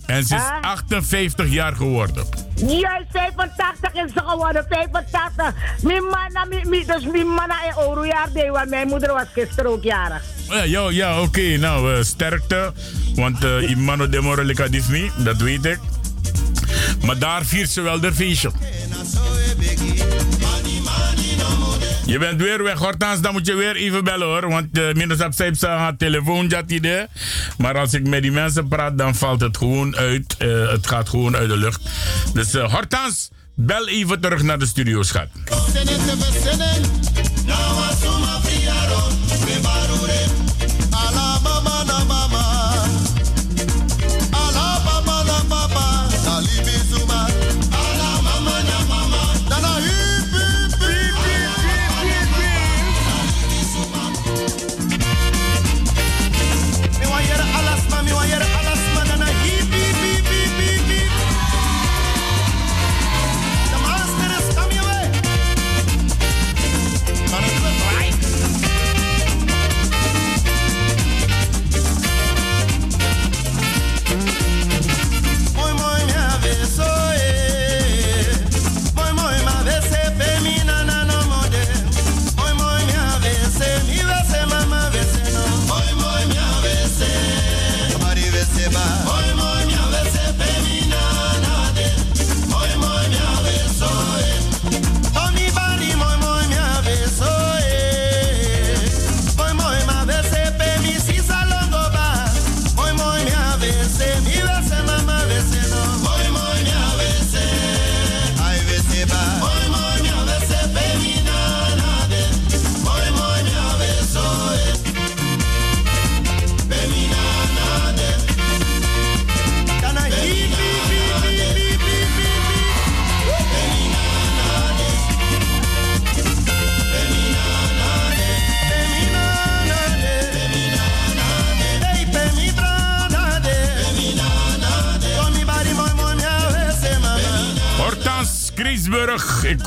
En ze is Huh? 58 jaar geworden. Juist, 85 is ze geworden, 85. Mijn man, mi, mi, dus mijn man in Orojaar deed, want mijn moeder was gisteren ook jarig. Ja, ja, ja oké. Nou, eh, sterkte. Want uh, Imano de Morelica Disney, dat weet ik. Maar daar viert ze wel de feestje. Je bent weer weg, Hortans. Dan moet je weer even bellen hoor. Want uh, minstens op zij haar telefoon jat idee. Maar als ik met die mensen praat, dan valt het gewoon uit. Uh, het gaat gewoon uit de lucht. Dus uh, Hortans, bel even terug naar de studio, schat.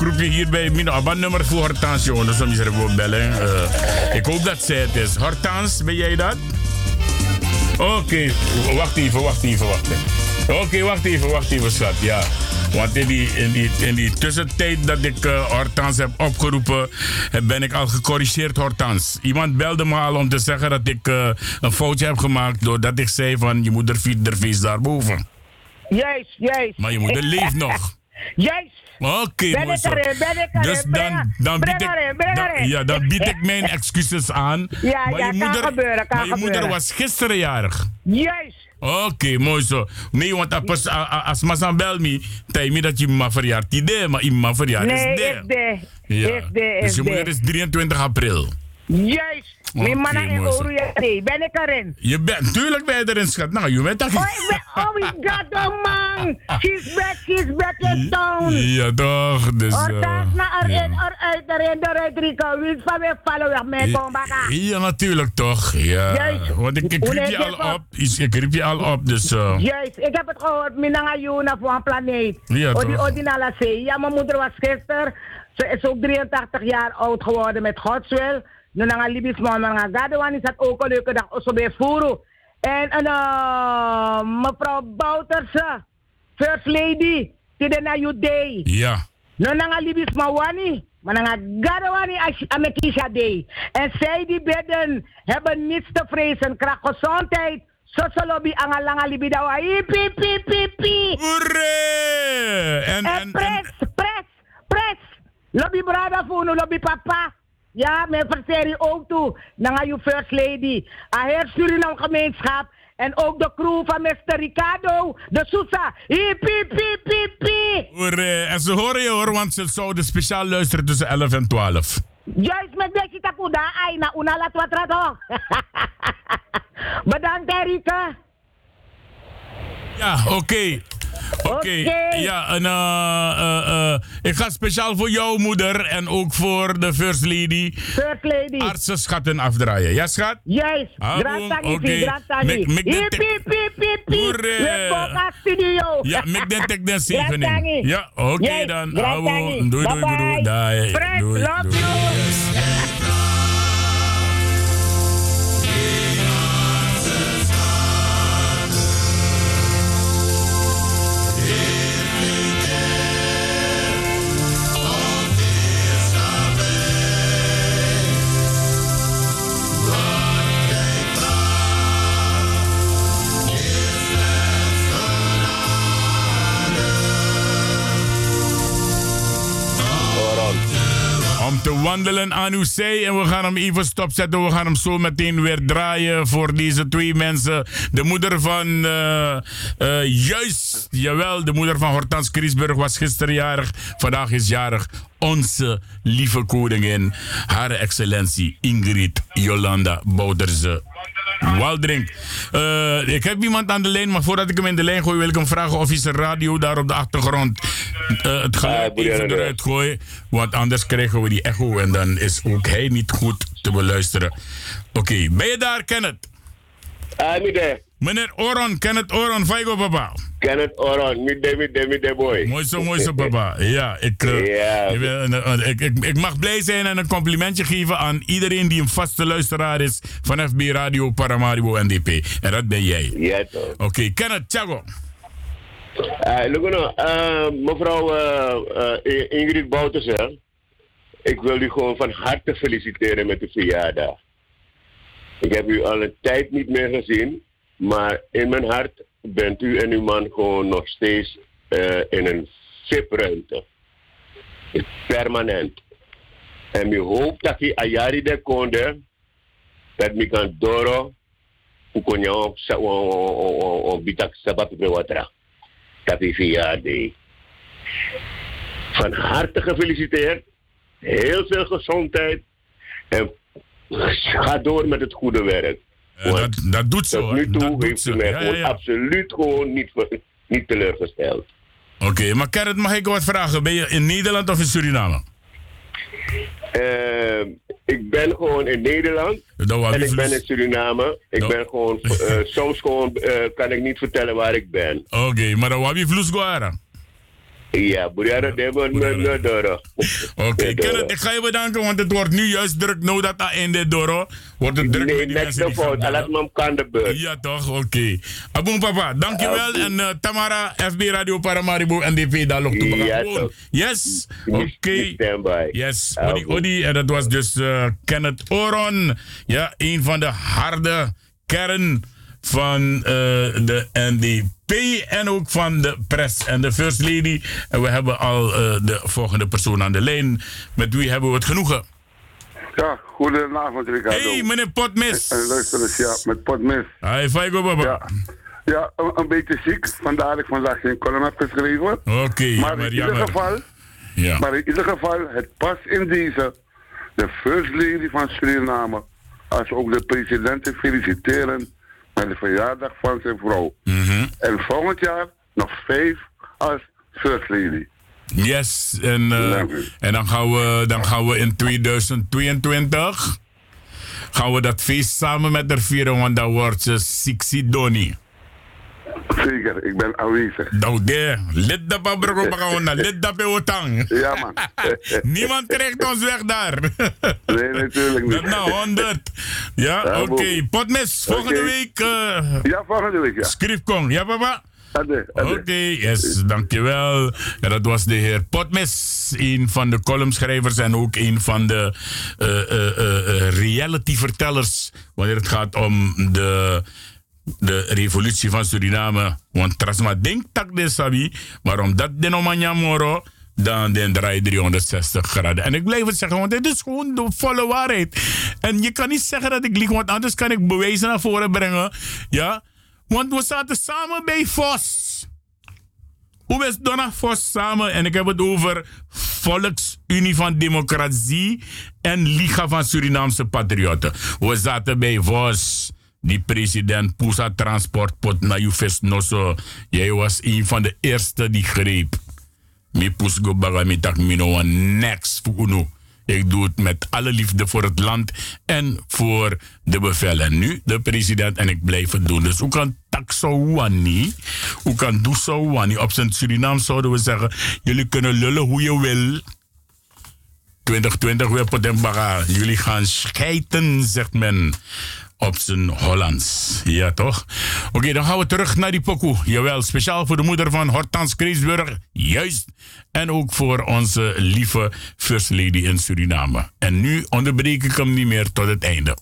Griesburg. Ik roep je hier bij mijn abonnummer voor Hortans, jongen. Dus er gewoon bellen. Uh, ik hoop dat zij het is. Hortans, ben jij dat? Oké, okay. wacht even, wacht even, wacht even. Oké, okay, wacht even, wacht even, schat. Ja. Want in die, in die, in die tussentijd dat ik uh, Hortans heb opgeroepen, ben ik al gecorrigeerd Hortans. Iemand belde me al om te zeggen dat ik uh, een foutje heb gemaakt doordat ik zei van je moeder viert er feest daarboven. Juist, juist. Maar je moeder leeft nog. Juist. Oké, okay. Dus dan, dan, bied ik, dan, ja, dan bied ik mijn excuses aan. Ja, maar ja, je moeder, gebeuren, maar je moeder was gisteren jarig. Juist. Oké, okay, mooi zo. Nee, want als, als Masan bel me, tijd me dat je me verjaart idee, maar je me verjaart nee, is de. Ja. Is de, is dus je moeder is 23 april. Juist. Oruja, nee, ben ik erin. Je bent, tuurlijk ben je erin, schat. Nou, je bent toch... Oh, ik ben, oh my god, oh man. She's back, she's back in town. Ja, toch. Dus, Oh, uh, daar naar ja. erin, eruit, erin, eruit, Rico. Wie van weer vallen weg met Bombaka? Ja, natuurlijk toch. Ja. Juist. Want ik, ik riep je al op? Ik riep je al op, dus... uh, Juist, ik heb het gehoord. Minanga Juna voor een planeet. Ja, toch? Odi Nala Zee. Ja, mijn moeder was gisteren. Ze is ook 83 jaar oud geworden met Gods wil. Nu naar een Libisch man, naar een Gadewan is dat ook een leuke dag. Zo bij Furu. En een, uh, mevrouw Bouterse, First Lady, die de na Judee. ja. No nanga libis mawani, maar nanga gadawani amekisha day. En zij die bedden hebben niets te vrezen. Krijg gezondheid. Sosolobi angalanga libidawa. Ipi, pi, pi, pi. Hoeré! En, En pres, pres, pres. Lobby brada funu, lobby papa. Ja, mijn verserie ook toe. Nanga you first lady. A heer Suriname gemeenschap. En ook de crew van Mr. Ricardo, de Sousa. Ipi, pi, pi, pi. Hoeré. En ze horen je hoor, want ze zouden speciaal luisteren tussen 11 en 12. Juist met deze takuda, ay na una la tuatra toch. Bedankt Erika. Ja, oké. Oké, ja, en eh, eh, ik ga speciaal voor jouw moeder en ook voor de First Lady. First Lady. Artsenschatten afdraaien. Ja, schat? Oké. okay. Gratangi. Mek- mek de tek- studio. Ja, met den tek den. Gratangi. Ja, oké Yes, dan. doei, doei, doei, doei. Doei, doei, love doei. Om te wandelen aan uw zij en we gaan hem even stopzetten. We gaan hem zo meteen weer draaien voor deze twee mensen. De moeder van, eh, eh, juist, jawel, de moeder van Hortans Kriesburg was gisteren jarig. Vandaag is jarig onze lieve koningin, haar excellentie Ingrid Jolanda Bouterse. Waldrink. Eh, ik heb iemand aan de lijn, maar voordat ik hem in de lijn gooi, wil ik hem vragen of hij zijn radio daar op de achtergrond eh, het geluid even eruit gooit. Want anders krijgen we die echo en dan is ook hij niet goed te beluisteren. Oké, ben je daar, Kenneth? Ah, midde. Meneer Oron, Kenneth Oron, Faigo papa. Kenneth Oron, midde, midde, midde boy. Mooi zo, mooi zo, papa. Ja, ik, eh, ik, ben- eh, ik, ik, ik mag blij zijn en een complimentje geven aan iedereen die een vaste luisteraar is van FB Radio Paramaribo NDP. En dat ben jij. Ja, toch. Oké, Kenneth, Thiago. Uh, mevrouw Ingrid Bouters, hè. ik wil u gewoon van harte feliciteren met de verjaardag. Ik heb u al een tijd niet meer gezien, maar in mijn hart bent u en uw man gewoon nog steeds uh, in een VIP-ruimte. Permanent. En ik hoop dat je ayari de konde, dat ik kan doro, ukonyo, on bitak sabat bewatra. Dat is. Van harte gefeliciteerd. Heel veel gezondheid. En ga door met het goede werk. Uh, dat, dat doet ze Tot nu toe Dat heeft ze. u mij gewoon absoluut gewoon niet, niet teleurgesteld. Oké, maar Kenneth, mag ik wat vragen? Ben je in Nederland of in Suriname? Eh, ik ben gewoon in Nederland. En ik ben in Suriname. Ik ben gewoon, eh, soms gewoon, eh, kan ik niet vertellen waar ik ben. Oké, maar dan wabi vloes goara. Ja, Buriara Debo Nodoro. Oké, Kenneth, ik ga je bedanken, want het wordt nu juist druk. Nou dat in de doro. Wordt het druk Nee, met de fout. Laat me kan de beurt. Ja, toch? Oké. Aboen papa, dankjewel. En eh, Tamara, FB Radio Paramaribo, NDP, daar loopt toe. Ja, toch. Yes, oké. Yes, Odi. Odi. En dat was dus eh, Kenneth Oron. Ja, een van de harde kern van eh, de NDP en ook van de press en de First Lady. En we hebben al eh, de volgende persoon aan de lijn. Met wie hebben we het genoegen? Ja, goedenavond Ricardo. Hey, meneer Potmis. En luister ja, met Potmis. Hi, Faigo Baba. Ja, ja een, een beetje ziek, vandaar dat ik vandaag geen column heb geschreven. Oké, maar in ieder geval, Ja. maar in ieder geval, het past in deze, de First Lady van Suriname, als ook de president te feliciteren met de verjaardag van zijn vrouw. Mhm. En volgend jaar nog vijf als First Lady. Yes, en, eh, en dan, gaan we, dan gaan we in 2022 gaan we dat feest samen met haar vieren, want dan wordt ze Sixi Doni. Zeker, ik ben aanwezig. Nou, de, lid dat pa broek op gaan lid dat pe otang. Ja, man. Niemand krijgt ons weg daar. Nee, natuurlijk niet. Dat nou 100. Ja, Ja, oké. Potmes, volgende week. eh Ja, volgende week, ja. Skrifkong, ja papa? Oké, yes, dankjewel. Ja, dat was de heer Potmes, een van de columnschrijvers en ook een van de eh, eh, eh, reality-vertellers wanneer het gaat om de, de revolutie van Suriname. Want Trasma denkt dat de sabi, maar omdat de nomanya moro, dan den draai 360 graden. En ik blijf het zeggen, want dit is gewoon de volle waarheid. En je kan niet zeggen dat ik lieg, want anders kan ik bewijzen naar voren brengen. Ja, want we zaten samen bij Vos. Hoe is Donna Vos samen? En ik heb het over Volksunie van Democratie en Liga van Surinaamse Patriotten. We zaten bij Vos. Die president Pusa Transport pot na Jufes Nosso. Jij was een van de eerste die greep. Mi pus go baga mi tak mino next voor Ik doe het met alle liefde voor het land en voor de bevelen. Nu de president en ik blijf het doen. Dus hoe kan tak zo? Hoe kan doe zo? Op zijn Surinaam zouden we zeggen: jullie kunnen lullen hoe je wil. 2020 weer Potembaga. Jullie gaan schijten, zegt men op zijn Hollands. Ja, toch? Oké, dan gaan we terug naar die pokoe. Jawel, speciaal voor de moeder van Hortans Kreesburg. Juist. En ook voor onze lieve First Lady in Suriname. En nu onderbreek ik hem niet meer tot het einde.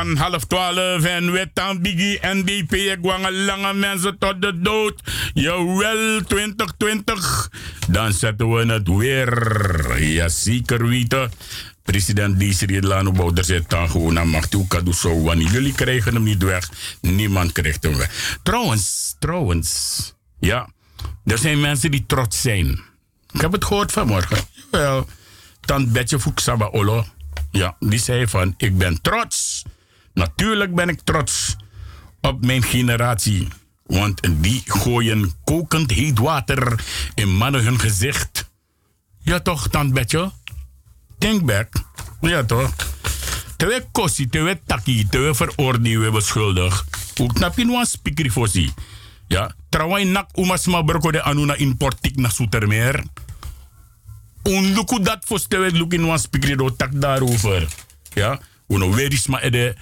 Van half twaalf en wetan biggie NDP. Ik lange mensen tot de dood. Jawel, 2020. Dan zetten we het weer. Ja, zeker weten. President Desiree Lano Bouter zit dan gewoon aan macht. Hoe kan zo? Want jullie krijgen hem niet weg. Niemand krijgt hem weg. Trouwens, trouwens. Ja, er zijn mensen die trots zijn. Ik heb het gehoord vanmorgen. Wel, dan Betje Fuksaba Olo. Ja, die zei van, ik ben trots Natuurlijk ben ik trots op mijn generatie. Want die gooien kokend heet water in mannen hun gezicht. Ja toch, tandbetje? Think back. Ja toch? Terwijl kosi, terwijl taki, terwijl veroordelen we schuldig. Ook knap je een speaker si. Ja, trouwens nak umasma berko de anuna importik na Soetermeer. Onluku dat voor stewe look in een speaker tak daarover. Ja, Uno Werisma Ede,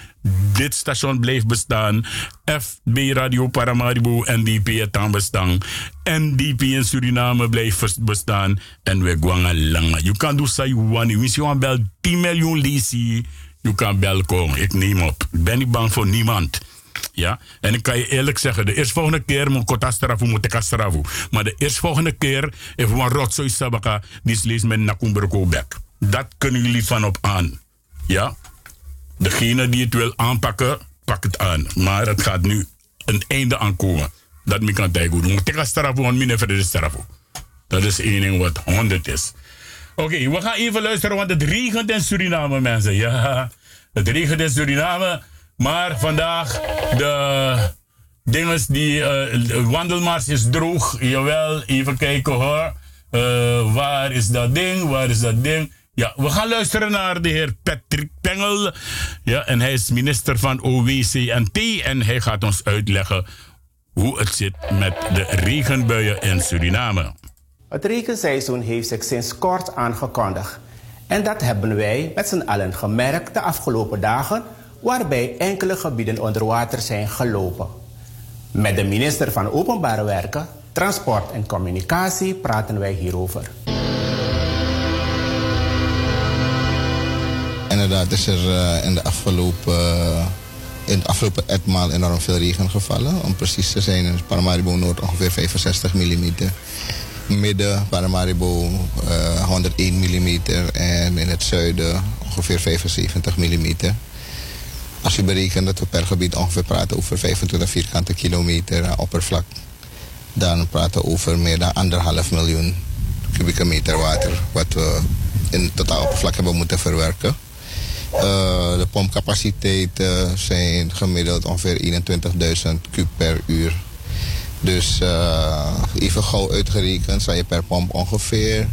dit station blijft bestaan. FB Radio Paramaribo, NDP het aan bestaan. NDP in Suriname blijft bestaan. En we gaan lang. Je kan dus zeggen, wani, misschien bel 10 miljoen lisi. Je kan bel komen. Ik neem op. Ik ben niet bang voor niemand. Ja, en ik kan je eerlijk zeggen, de eerstvolgende keer moet ik strafu, moet strafu. Maar de eerstvolgende keer, even een rotzooi sabaka, die leest met nakumberko bek. Dat kunnen jullie van op aan. Ja, Degene die het wil aanpakken, pak het aan. Maar het gaat nu een einde aankomen. Dat kan zeggen. We moeten straffen, want minder verder straffen. Dat is één ding wat 100 is. Oké, we gaan even luisteren, want het regent in Suriname, mensen. Ja, het regent in Suriname. Maar vandaag, de dinges die, uh, wandelmars is droog. Jawel, even kijken hoor. Uh, waar is dat ding? Waar is dat ding? Ja, we gaan luisteren naar de heer Patrick Pengel. Ja, en hij is minister van OWCNT. En hij gaat ons uitleggen hoe het zit met de regenbuien in Suriname. Het regenseizoen heeft zich sinds kort aangekondigd. En dat hebben wij met z'n allen gemerkt de afgelopen dagen, waarbij enkele gebieden onder water zijn gelopen. Met de minister van Openbare Werken, Transport en Communicatie praten wij hierover. Inderdaad is er uh, in, de afgelopen, uh, in het afgelopen etmaal enorm veel regen gevallen. Om precies te zijn in Paramaribo Noord ongeveer 65 mm. Midden Paramaribo uh, 101 mm en in het zuiden ongeveer 75 mm. Als je berekent dat we per gebied ongeveer praten over 25 vierkante kilometer oppervlak, dan praten we over meer dan anderhalf miljoen kubieke meter water wat we in totaal oppervlak hebben moeten verwerken. Uh, de pompcapaciteiten zijn gemiddeld ongeveer 21.000 kub per uur. Dus uh, even gauw uitgerekend zou je per pomp ongeveer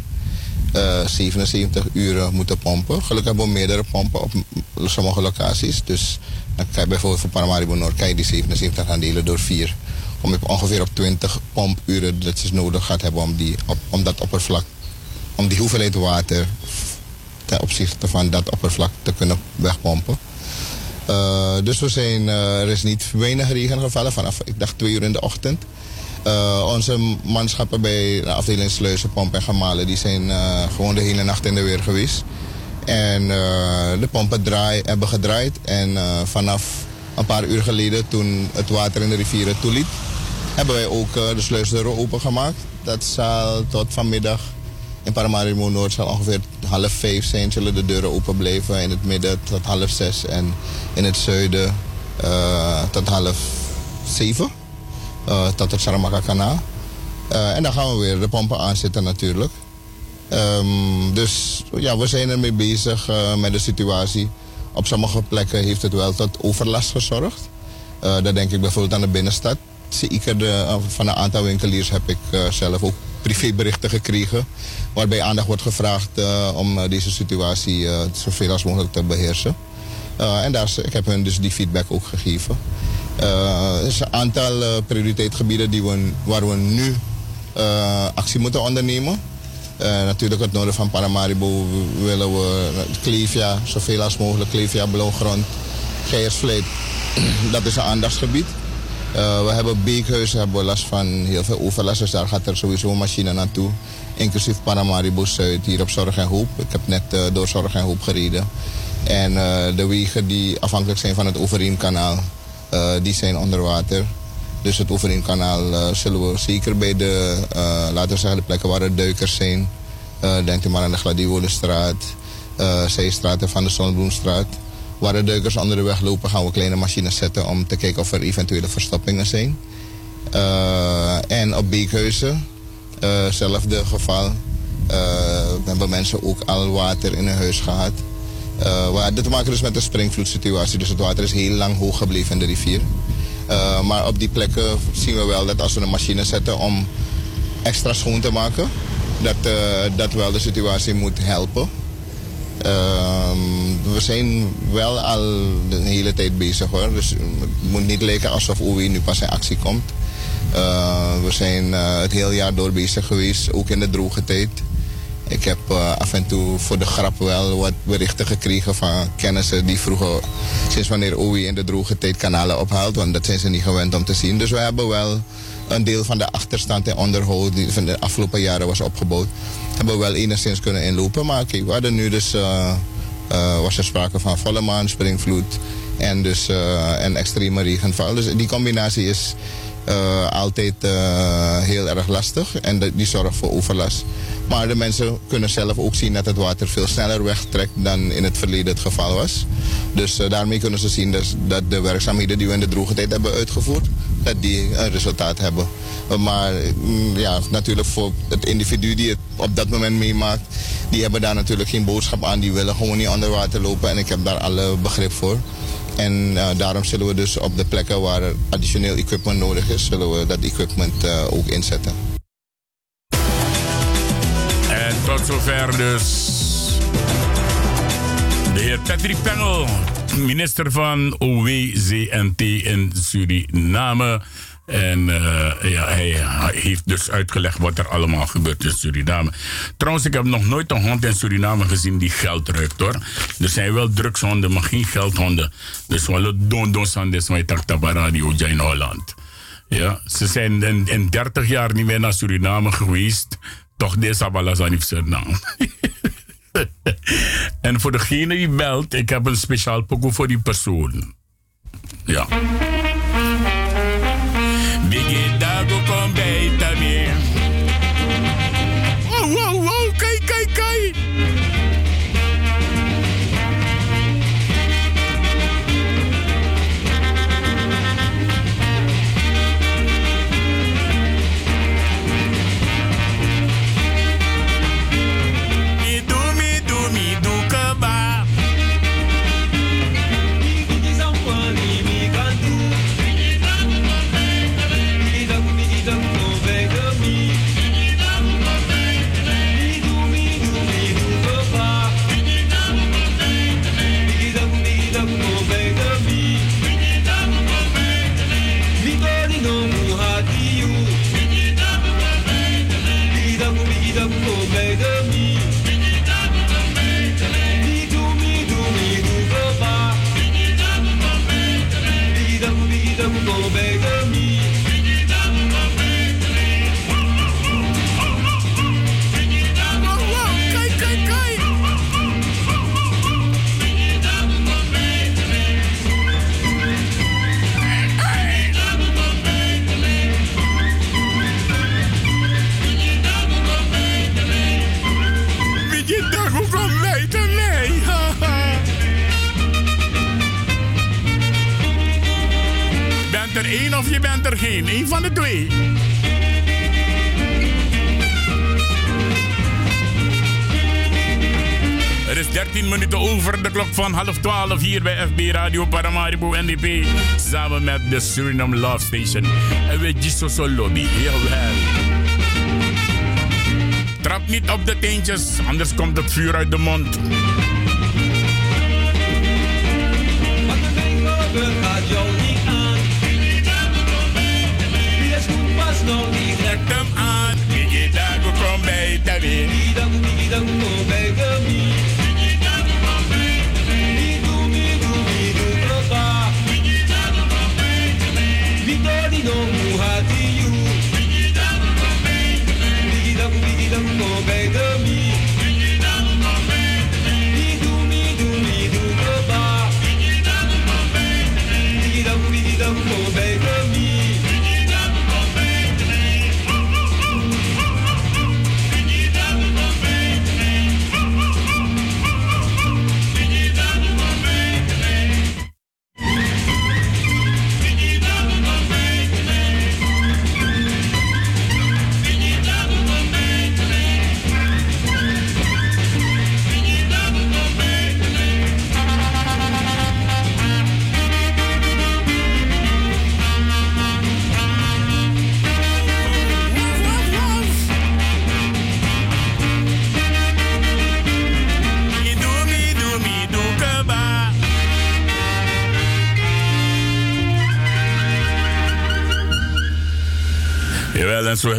uh, 77 uur moeten pompen. Gelukkig hebben we meerdere pompen op sommige locaties. Dus dan kan je bijvoorbeeld voor Paramaribo Noord kan je die 77 gaan delen door 4. Om ongeveer op 20 pompuren dat je nodig gaat hebben om, die, op, om dat oppervlak, om die hoeveelheid water ten opzichte van dat oppervlak te kunnen wegpompen. Uh, dus we zijn, uh, er is niet weinig regen gevallen vanaf, ik dacht twee uur in de ochtend. Uh, onze manschappen bij de afdeling Sluizen, Pomp en Gemalen, die zijn gewoon de hele nacht in de weer geweest. En de pompen draai, hebben gedraaid. En vanaf een paar uur geleden, toen het water in de rivieren toeliet, hebben wij ook de sluisdeuren opengemaakt. Dat zal tot vanmiddag in Paramaribo Noord zal ongeveer half vijf zijn, zullen de deuren open blijven. In het midden tot half zes en in het zuiden uh, tot half zeven. Uh, tot het Saramaka kanaal. Uh, en dan gaan we weer de pompen aanzetten natuurlijk. Um, dus ja, we zijn ermee bezig met de situatie. Op sommige plekken heeft het wel tot overlast gezorgd. dat denk ik bijvoorbeeld aan de binnenstad. Zeker de, van een aantal winkeliers heb ik zelf ook privéberichten gekregen. Waarbij aandacht wordt gevraagd uh, om uh, deze situatie uh, zoveel als mogelijk te beheersen. en daar, ik heb hun dus die feedback ook gegeven. er is een aantal prioriteitsgebieden die we, waar we nu actie moeten ondernemen. natuurlijk het noorden van Paramaribo willen we Klevia, zoveel als mogelijk Klevia, Blauwgrond, Geiersvleet. Dat is een aandachtsgebied. Uh, we hebben beekhuizen, hebben last van heel veel overlast. Dus daar gaat er sowieso een machine naartoe. Inclusief Paramaribo Zuid hier op Zorg en Hoop. Ik heb net uh, door Zorg en Hoop gereden. En uh, de wegen die afhankelijk zijn van het Overeemkanaal, die zijn onder water. Dus het Overeemkanaal zullen we zeker bij de, laten we zeggen, de plekken waar er duikers zijn. denk u maar aan de Gladiolenstraat, Zeestraat en Van de Zonnebloemstraat Waar de duikers onder de weg lopen, gaan we kleine machines zetten om te kijken of er eventuele verstoppingen zijn. Uh, en op Beekhuizen, hetzelfde uh, geval. Uh, hebben mensen ook al water in hun huis gehad. Uh, dit te maken dus met een springvloedsituatie. Dus het water is heel lang hoog gebleven in de rivier. Maar op die plekken zien we wel dat als we een machine zetten om extra schoon te maken, dat, dat wel de situatie moet helpen. Uh, we zijn wel al een hele tijd bezig hoor. Dus het moet niet lijken alsof OWI nu pas in actie komt. Uh, we zijn uh, het hele jaar door bezig geweest, ook in de droge tijd. Ik heb uh, af en toe voor de grap wel wat berichten gekregen van kennissen die vroegen sinds wanneer OWI in de droge tijd kanalen ophaalt. Want dat zijn ze niet gewend om te zien. Dus we hebben wel een deel van de achterstand en onderhoud die van de afgelopen jaren was opgebouwd, hebben we wel enigszins kunnen inlopen. Maar kijk, we hadden nu dus, uh, uh, was er sprake van volle maan, springvloed en dus uh, en extreme regenval. Dus die combinatie is uh, altijd uh, heel erg lastig en die zorgt voor overlast. Maar de mensen kunnen zelf ook zien dat het water veel sneller wegtrekt dan in het verleden het geval was. Dus uh, daarmee kunnen ze zien dus, dat de werkzaamheden die we in de droge tijd hebben uitgevoerd, dat die een resultaat hebben. Maar mm, ja, natuurlijk voor het individu die het op dat moment meemaakt, die hebben daar natuurlijk geen boodschap aan. Die willen gewoon niet onder water lopen en ik heb daar alle begrip voor. En uh, daarom zullen we dus op de plekken waar er additioneel equipment nodig is, zullen we dat equipment uh, ook inzetten. En tot zover dus de heer Patrick Pengel, minister van OWZNT in Suriname. En uh, ja, hij heeft dus uitgelegd wat er allemaal gebeurt in Suriname. Trouwens, ik heb nog nooit een hond in Suriname gezien die geld ruikt hoor. Er zijn wel drugshonden, maar geen geldhonden. Dus wel don don sandes met radio in Holland. Ja, ze zijn in, in 30 jaar niet meer naar Suriname geweest. Toch deze abalas aan Suriname. en voor degene die belt, ik heb een speciaal pokoe voor die persoon. Ja. Kom beita me. 12 hier bij FB Radio Paramaribo NDP. Samen met de Suriname Love Station. En we Gisoso Lobby. Jawel. Trap niet op de teentjes, anders komt het vuur uit de mond. gaat jou niet aan. Die schoen pas nog niet. Trek hem aan. Biggie Dago, kom bij Tabi. Biggie Dago, Biggie Dago, kom bij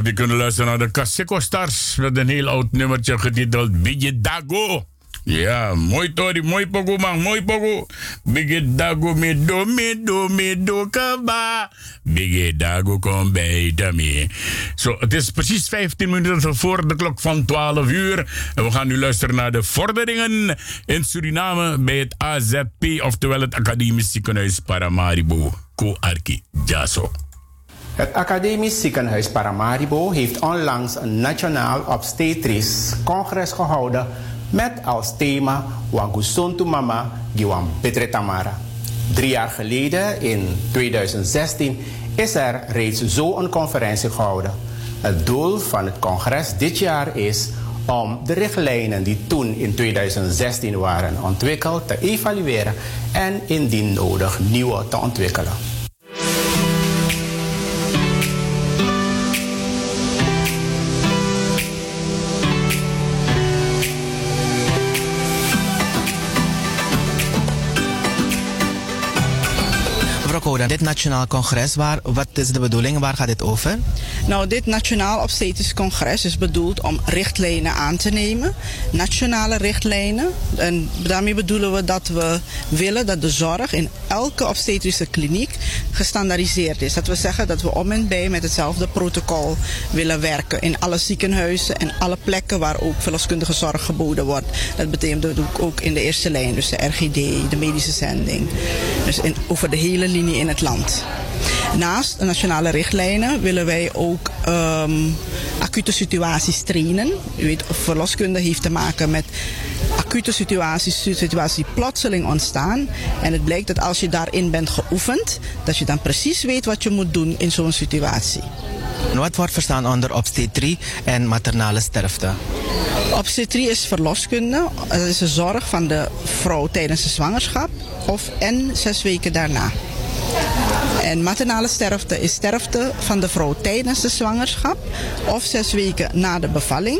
Je kunnen luisteren naar de Kaseko Stars met een heel oud nummertje getiteld Biggie Dago. Ja, mooi Tori, mooi pogo man, mooi pogo. Biggie Dago me do me do me do kaba. Biggie Dago kom bij me. Zo, het is precies 15 minuten voor de klok van 12 uur. En we gaan nu luisteren naar de vorderingen in Suriname bij het AZP, oftewel het Academisch Ziekenhuis Paramaribo. Ko Arki Jaso. Het Academisch Ziekenhuis Paramaribo heeft onlangs een nationaal obstetrisch congres gehouden met als thema Wangusontu Mama Giwan Tamara. Drie jaar geleden, in 2016, is er reeds zo een conferentie gehouden. Het doel van het congres dit jaar is om de richtlijnen die toen in 2016 waren ontwikkeld te evalueren en indien nodig nieuwe te ontwikkelen. Dit Nationaal Congres, waar, wat is de bedoeling? Waar gaat dit over? Nou, dit Nationaal Obstetrisch Congres is bedoeld om richtlijnen aan te nemen. Nationale richtlijnen. En daarmee bedoelen we dat we willen dat de zorg in elke obstetrische kliniek gestandaardiseerd is. Dat we zeggen dat we om en bij met hetzelfde protocol willen werken. In alle ziekenhuizen en alle plekken waar ook verloskundige zorg geboden wordt. Dat betekent ook in de eerste lijn, dus de RGD, de medische zending. Dus in, over de hele linie in het land. Naast de nationale richtlijnen willen wij ook um, acute situaties trainen. U weet, verloskunde heeft te maken met acute situaties, situaties die plotseling ontstaan. En het blijkt dat als je daarin bent geoefend, dat je dan precies weet wat je moet doen in zo'n situatie. Wat wordt verstaan onder obstetrie en maternale sterfte? Obstetrie is verloskunde. Dat is de zorg van de vrouw tijdens de zwangerschap of en zes weken daarna. En maternale sterfte is sterfte van de vrouw tijdens de zwangerschap of zes weken na de bevalling.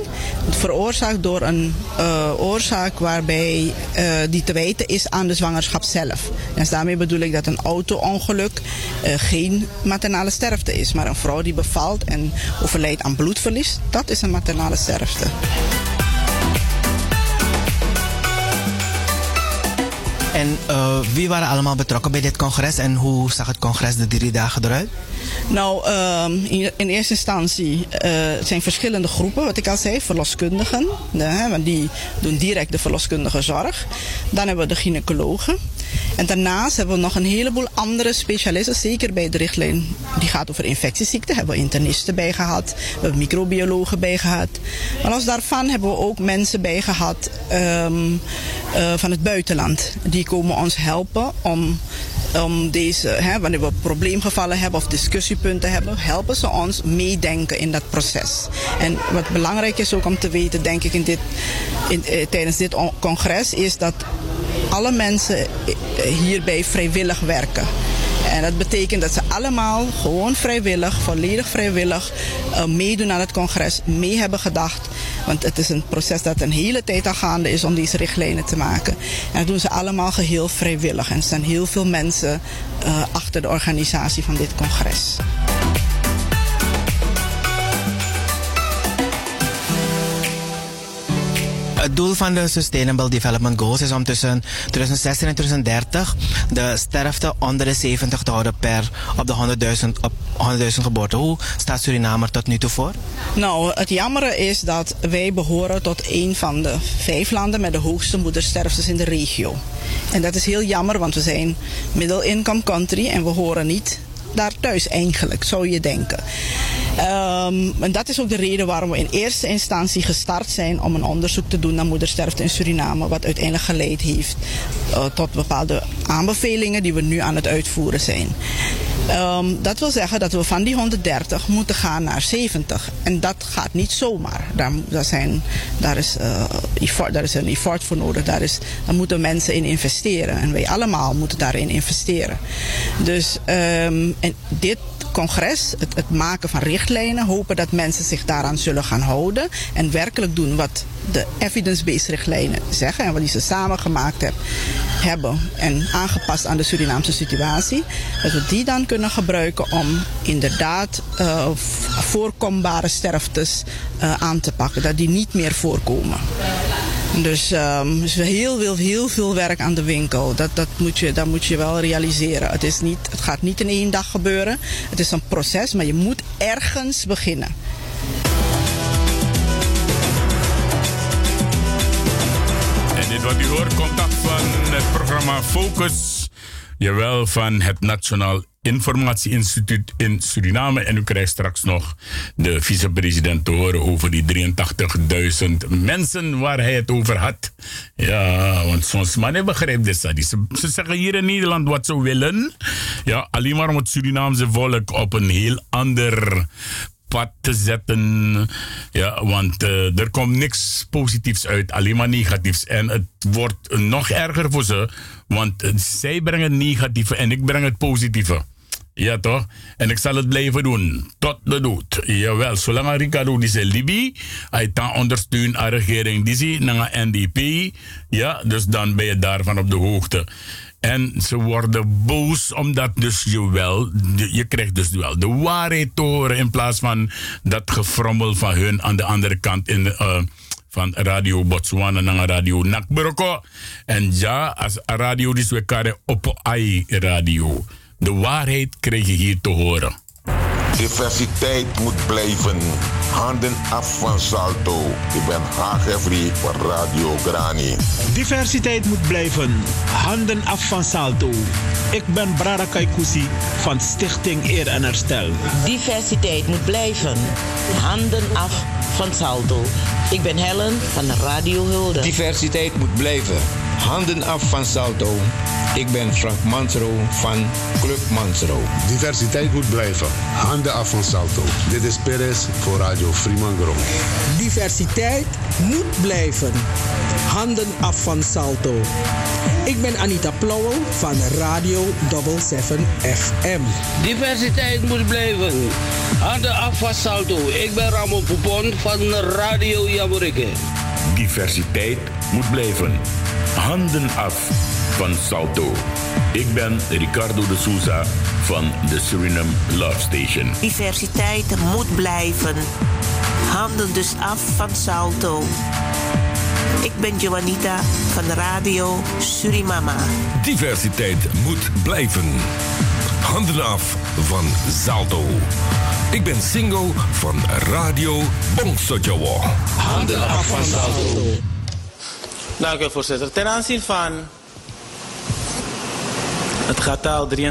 Veroorzaakt door een uh, oorzaak waarbij uh, die te wijten is aan de zwangerschap zelf. Dus daarmee bedoel ik dat een auto-ongeluk uh, geen maternale sterfte is. Maar een vrouw die bevalt en overlijdt aan bloedverlies, dat is een maternale sterfte. En uh, wie waren allemaal betrokken bij dit congres en hoe zag het congres de drie dagen eruit? Nou, um, in, in, eerste instantie uh, zijn verschillende groepen, wat ik al zei, verloskundigen. Hè, want die doen direct de verloskundige zorg. Dan hebben we de gynaecologen. En daarnaast hebben we nog een heleboel andere specialisten, zeker bij de richtlijn die gaat over infectieziekten. Hebben we internisten bij gehad, we hebben microbiologen bij gehad. Maar los daarvan hebben we ook mensen bij gehad um, uh, van het buitenland. Die komen ons helpen om om deze, hè, wanneer we probleemgevallen hebben of discussiepunten hebben, helpen ze ons meedenken in dat proces. En wat belangrijk is ook om te weten, denk ik, in dit, in, eh, tijdens dit on- congres, is dat alle mensen eh, hierbij vrijwillig werken. En dat betekent dat ze allemaal gewoon vrijwillig, volledig vrijwillig, eh, meedoen aan het congres, mee hebben gedacht. Want het is een proces dat een hele tijd al gaande is om deze richtlijnen te maken. En dat doen ze allemaal geheel vrijwillig. En er staan heel veel mensen eh, achter de organisatie van dit congres. Het doel van de Sustainable Development Goals is om tussen 2016 en 2030 de sterfte onder de 70 te houden per op de 100.000 op 100.000 geboorten. Hoe staat Suriname er tot nu toe voor? Nou, het jammere is dat wij behoren tot een van de vijf landen met de hoogste moedersterftes in de regio. En dat is heel jammer, want we zijn middle income country en we horen niet daar thuis eigenlijk, zou je denken. Ehm, en dat is ook de reden waarom we in eerste instantie gestart zijn om een onderzoek te doen naar moedersterfte in Suriname, wat uiteindelijk geleid heeft eh, tot bepaalde aanbevelingen die we nu aan het uitvoeren zijn. Ehm, dat wil zeggen dat we van die 130 moeten gaan naar 70. En dat gaat niet zomaar. Daar, daar, zijn, daar, is, eh, daar is een effort voor nodig. Daar, is, moeten mensen in investeren. En wij allemaal moeten daarin investeren. Dus ehm, en dit congres, het, het maken van richtlijnen, hopen dat mensen zich daaraan zullen gaan houden. En werkelijk doen wat de evidence-based richtlijnen zeggen en wat die ze samen gemaakt heb, hebben en aangepast aan de Surinaamse situatie. Dat we die dan kunnen gebruiken om inderdaad eh, voorkombare sterftes uh, aan te pakken. Dat die niet meer voorkomen. Dus um, is heel, heel, heel veel werk aan de winkel. Dat, dat, moet je, dat moet je wel realiseren. Het, is niet, het gaat niet in één dag gebeuren. Het is een proces, maar je moet ergens beginnen. Wat u hoort komt af van het programma Focus. Jawel, van het Nationaal Informatieinstituut in Suriname. En u krijgt straks nog de vicepresident te horen over die 83.000 mensen waar hij het over had. Ja, want soms mannen begrijpen dit. Ze, ze zeggen hier in Nederland wat ze willen. Ja, alleen maar om het Surinaamse volk op een heel ander pad te zetten. Ja, want uh, er komt niks positiefs uit, alleen maar negatiefs. En het wordt nog erger voor ze, want uh, zij brengen negatieve en ik breng het positieve. Ja toch? En ik zal het blijven doen. Tot de dood. Jawel, zolang Ricardo die Libi, hij dan ondersteunt aan regering die naar NDP. Ja, dus dan ben je daarvan op de hoogte. En ze worden boos omdat dus je wel, je krijgt dus wel de waarheid te horen in plaats van dat gefrommel van hun aan de andere kant in uh, van Radio Botswana naar Radio Nakbroko. En ja, als radio is we op AI radio. De waarheid krijg je hier te horen. Diversiteit moet blijven. Handen af van Salto. Ik ben Hagevri van Radio Grani. Diversiteit moet blijven. Handen af van Salto. Ik ben Brada Kaikousi van Stichting Eer en Herstel. Diversiteit moet blijven. Handen af van Salto. Ik ben Helen van Radio Hulde. Diversiteit moet blijven. Handen af van Salto. Ik ben Frank Mansro van Club Mansro. Diversiteit moet blijven. Handen af van Salto. Dit is Perez voor Radio Fremangro. Diversiteit moet blijven. Handen af van Salto. Ik ben Anita Plauwel van Radio 77 FM. Diversiteit moet blijven. Handen af van Salto. Ik ben Ramon Poupon van Radio Jamorikke. Diversiteit moet blijven. Handen af van Salto. Ik ben Ricardo de Souza van de Suriname Love Station. Diversiteit moet blijven. Handen dus af van Salto. Ik ben Joanita van Radio Surimama. Diversiteit moet blijven. Handen af van Salto. Ik ben Singo van Radio Bongsojowo. Handen af van Salto. Dank u voorzitter. Ten aanzien van het getal 83.000.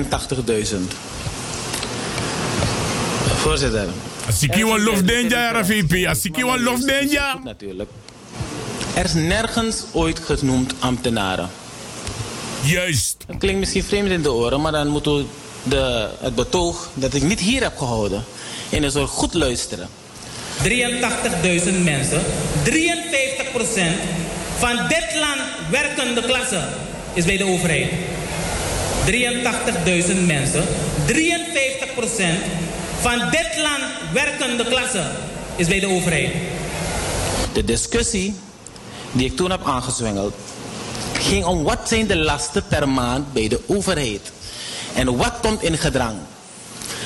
Voorzitter. Als ik je een lofdenja, RVP. Als ik je een lofdenja. Natuurlijk. Er is nergens ooit genoemd ambtenaren. Juist. Het klinkt misschien vreemd in de oren, maar dan moeten we de, het betoog dat ik niet hier heb gehouden in een soort goed luisteren. 83.000 mensen, 53% van dit land werkende klasse is bij de overheid. 83.000 mensen, 53% van dit land werkende klasse is bij de overheid. De discussie die ik toen heb aangezwengeld ging om wat zijn de lasten per maand bij de overheid. En wat komt in gedrang.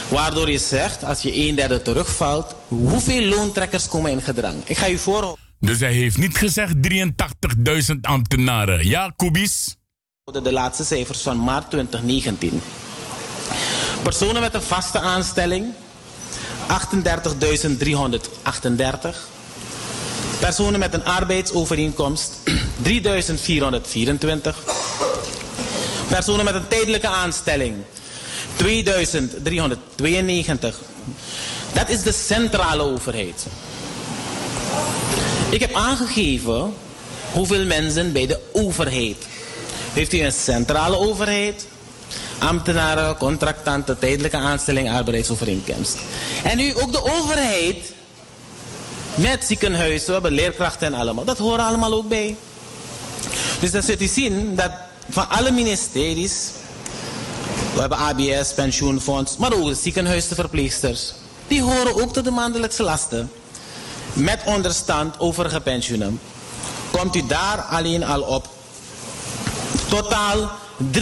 Waardoor je zegt, als je een derde terugvalt, hoeveel loontrekkers komen in gedrang. Ik ga u voor. Dus hij heeft niet gezegd 83.000 ambtenaren. Ja, Kubis? De laatste cijfers van maart 2019. Personen met een vaste aanstelling 38.338. Personen met een arbeidsovereenkomst 3424. Personen met een tijdelijke aanstelling 2392. Dat is de centrale overheid. Ik heb aangegeven hoeveel mensen bij de overheid. Heeft u een centrale overheid? Ambtenaren, contractanten, tijdelijke aanstelling, arbeidsovereenkomst. En nu ook de overheid met ziekenhuizen, we hebben leerkrachten en allemaal. Dat horen allemaal ook bij. Dus dan zult u zien dat van alle ministeries, we hebben ABS, pensioenfonds, maar ook de ziekenhuisverpleegsters, die horen ook tot de maandelijkse lasten. Met onderstand overige pensioenen. Komt u daar alleen al op totaal 83.152.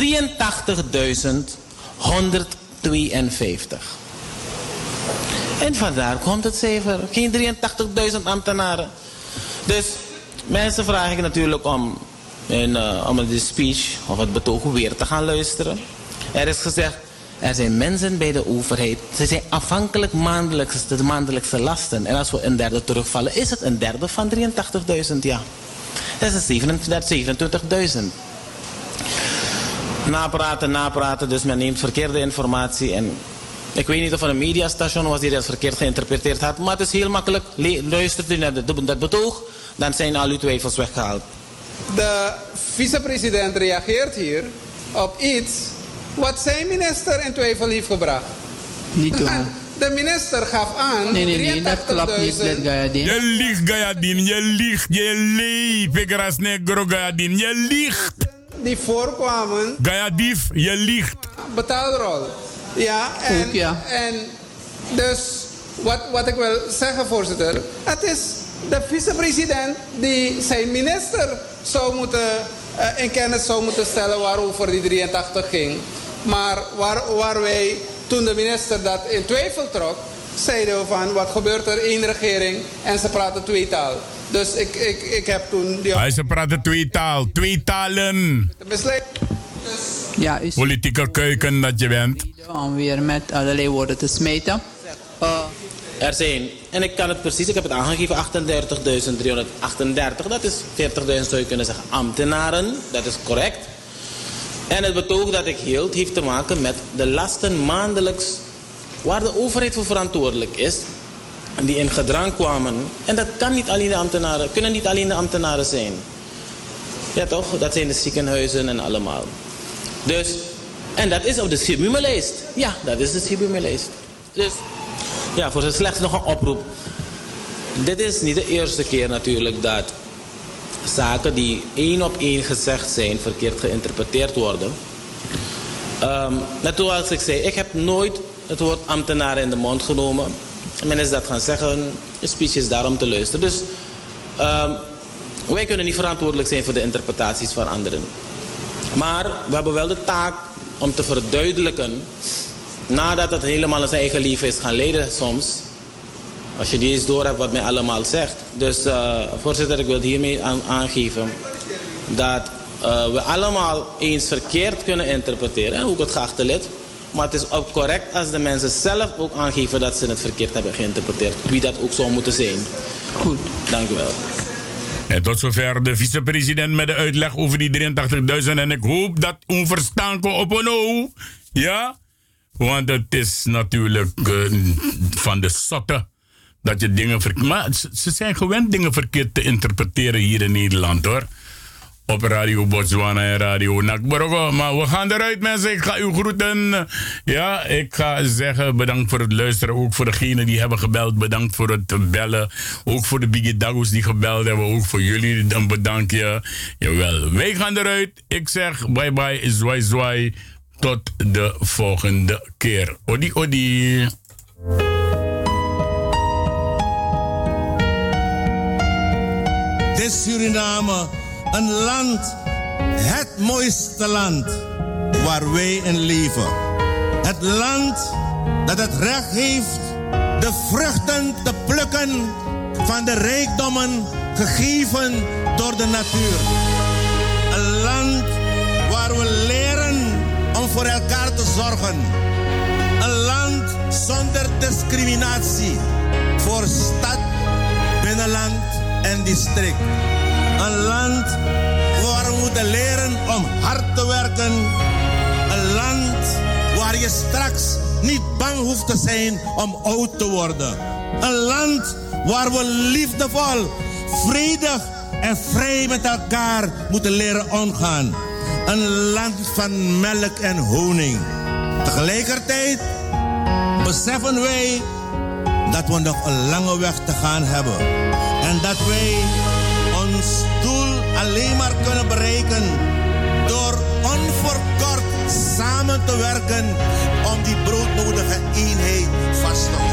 En vandaar komt het cijfer. Geen 83.000 ambtenaren. Dus mensen vraag ik natuurlijk om, in, uh, om de speech of het betoog weer te gaan luisteren. Er is gezegd, er zijn mensen bij de overheid. Ze zijn afhankelijk maandelijks, de maandelijkse lasten. En als we een derde terugvallen, is het een derde van 83.000, ja. Dat is 27.000. Napraten, napraten, dus men neemt verkeerde informatie en ik weet niet of er een mediastation was die dat verkeerd geïnterpreteerd had, maar het is heel makkelijk. Luistert u naar dat betoog, dan zijn al uw twijfels weggehaald. De vicepresident reageert hier op iets wat zijn minister in twijfel heeft gebracht. Niet doen. De minister gaf aan. Nee, nee, nee, dat klopt niet, dat Gayadin. Je liegt, Gayadin, je liegt, je liegt. Pekras negro, Gayadin, je liegt. Die voorkwamen. Gayadif, je liegt. Betaalrol. Ja, en, Ook, ja. en dus wat, wat ik wil zeggen, voorzitter. Het is de vicepresident die zijn minister zou moeten, uh, in kennis zou moeten stellen waarover die 83 ging. Maar waar, waar wij, toen de minister dat in twijfel trok, zeiden we van wat gebeurt er in de regering en ze praten twee taal. Dus ik, ik, ik heb toen... Die... Ze praten twee taal, twee talen. Besluit... Ja, is... Politieke keuken dat je bent. Om weer met allerlei woorden te smeten. Er zijn, en ik kan het precies, ik heb het aangegeven, 38.338. Dat is 40.000 zou je kunnen zeggen ambtenaren, dat is correct. En het betoog dat ik hield heeft te maken met de lasten maandelijks waar de overheid voor verantwoordelijk is. Die in gedrang kwamen. En dat kan niet alleen de ambtenaren, kunnen niet alleen de ambtenaren zijn. Ja toch, dat zijn de ziekenhuizen en allemaal. Dus, en dat is op de Sibume-lijst. Ja, dat is de Sibume-lijst. Dus, ja, voor slechts nog een oproep. Dit is niet de eerste keer natuurlijk dat zaken die één op één gezegd zijn, verkeerd geïnterpreteerd worden. Um, net zoals ik zei, ik heb nooit het woord ambtenaren in de mond genomen. Men is dat gaan zeggen, een speech is daarom te luisteren. Dus um, wij kunnen niet verantwoordelijk zijn voor de interpretaties van anderen. Maar we hebben wel de taak om te verduidelijken, nadat het helemaal in zijn eigen leven is gaan leiden soms, als je die eens door hebt wat mij allemaal zegt. Dus uh, voorzitter, ik wil hiermee aan, aangeven dat uh, we allemaal eens verkeerd kunnen interpreteren, ook het geachte lid. Maar het is ook correct als de mensen zelf ook aangeven dat ze het verkeerd hebben geïnterpreteerd. Wie dat ook zou moeten zijn. Goed. Dank u wel. En tot zover de vicepresident met de uitleg over die 83.000. En ik hoop dat u verstaan kan op een oog. Ja? Want het is natuurlijk uh, van de sotte dat je dingen verkeerd... Maar ze zijn gewend dingen verkeerd te interpreteren hier in Nederland hoor. op Radio Botswana en Radio Nakborogo. Maar we gaan eruit, mensen. Ik ga u groeten. Ja, ik ga zeggen bedankt voor het luisteren. Ook voor degenen die hebben gebeld. Bedankt voor het bellen. Ook voor de Bigidagos die gebeld hebben. Ook voor jullie, dan bedank je. Jawel, wij gaan eruit. Ik zeg bye bye, zwaai zwaai. Tot de volgende keer. Odi odi. Dit Suriname, een land, het mooiste land waar wij in leven. Het land dat het recht heeft de vruchten te plukken van de rijkdommen gegeven door de natuur. Een land waar we voor elkaar te zorgen. Een land zonder discriminatie voor stad, binnenland en district. Een land waar we moeten leren om hard te werken. Een land waar je straks niet bang hoeft te zijn om oud te worden. Een land waar we liefdevol, vredig en vrij met elkaar moeten leren omgaan. Een land van melk en honing. Tegelijkertijd beseffen wij dat we nog een lange weg te gaan hebben. En dat wij ons doel alleen maar kunnen bereiken door onverkort samen te werken om die broodnodige eenheid vast te houden.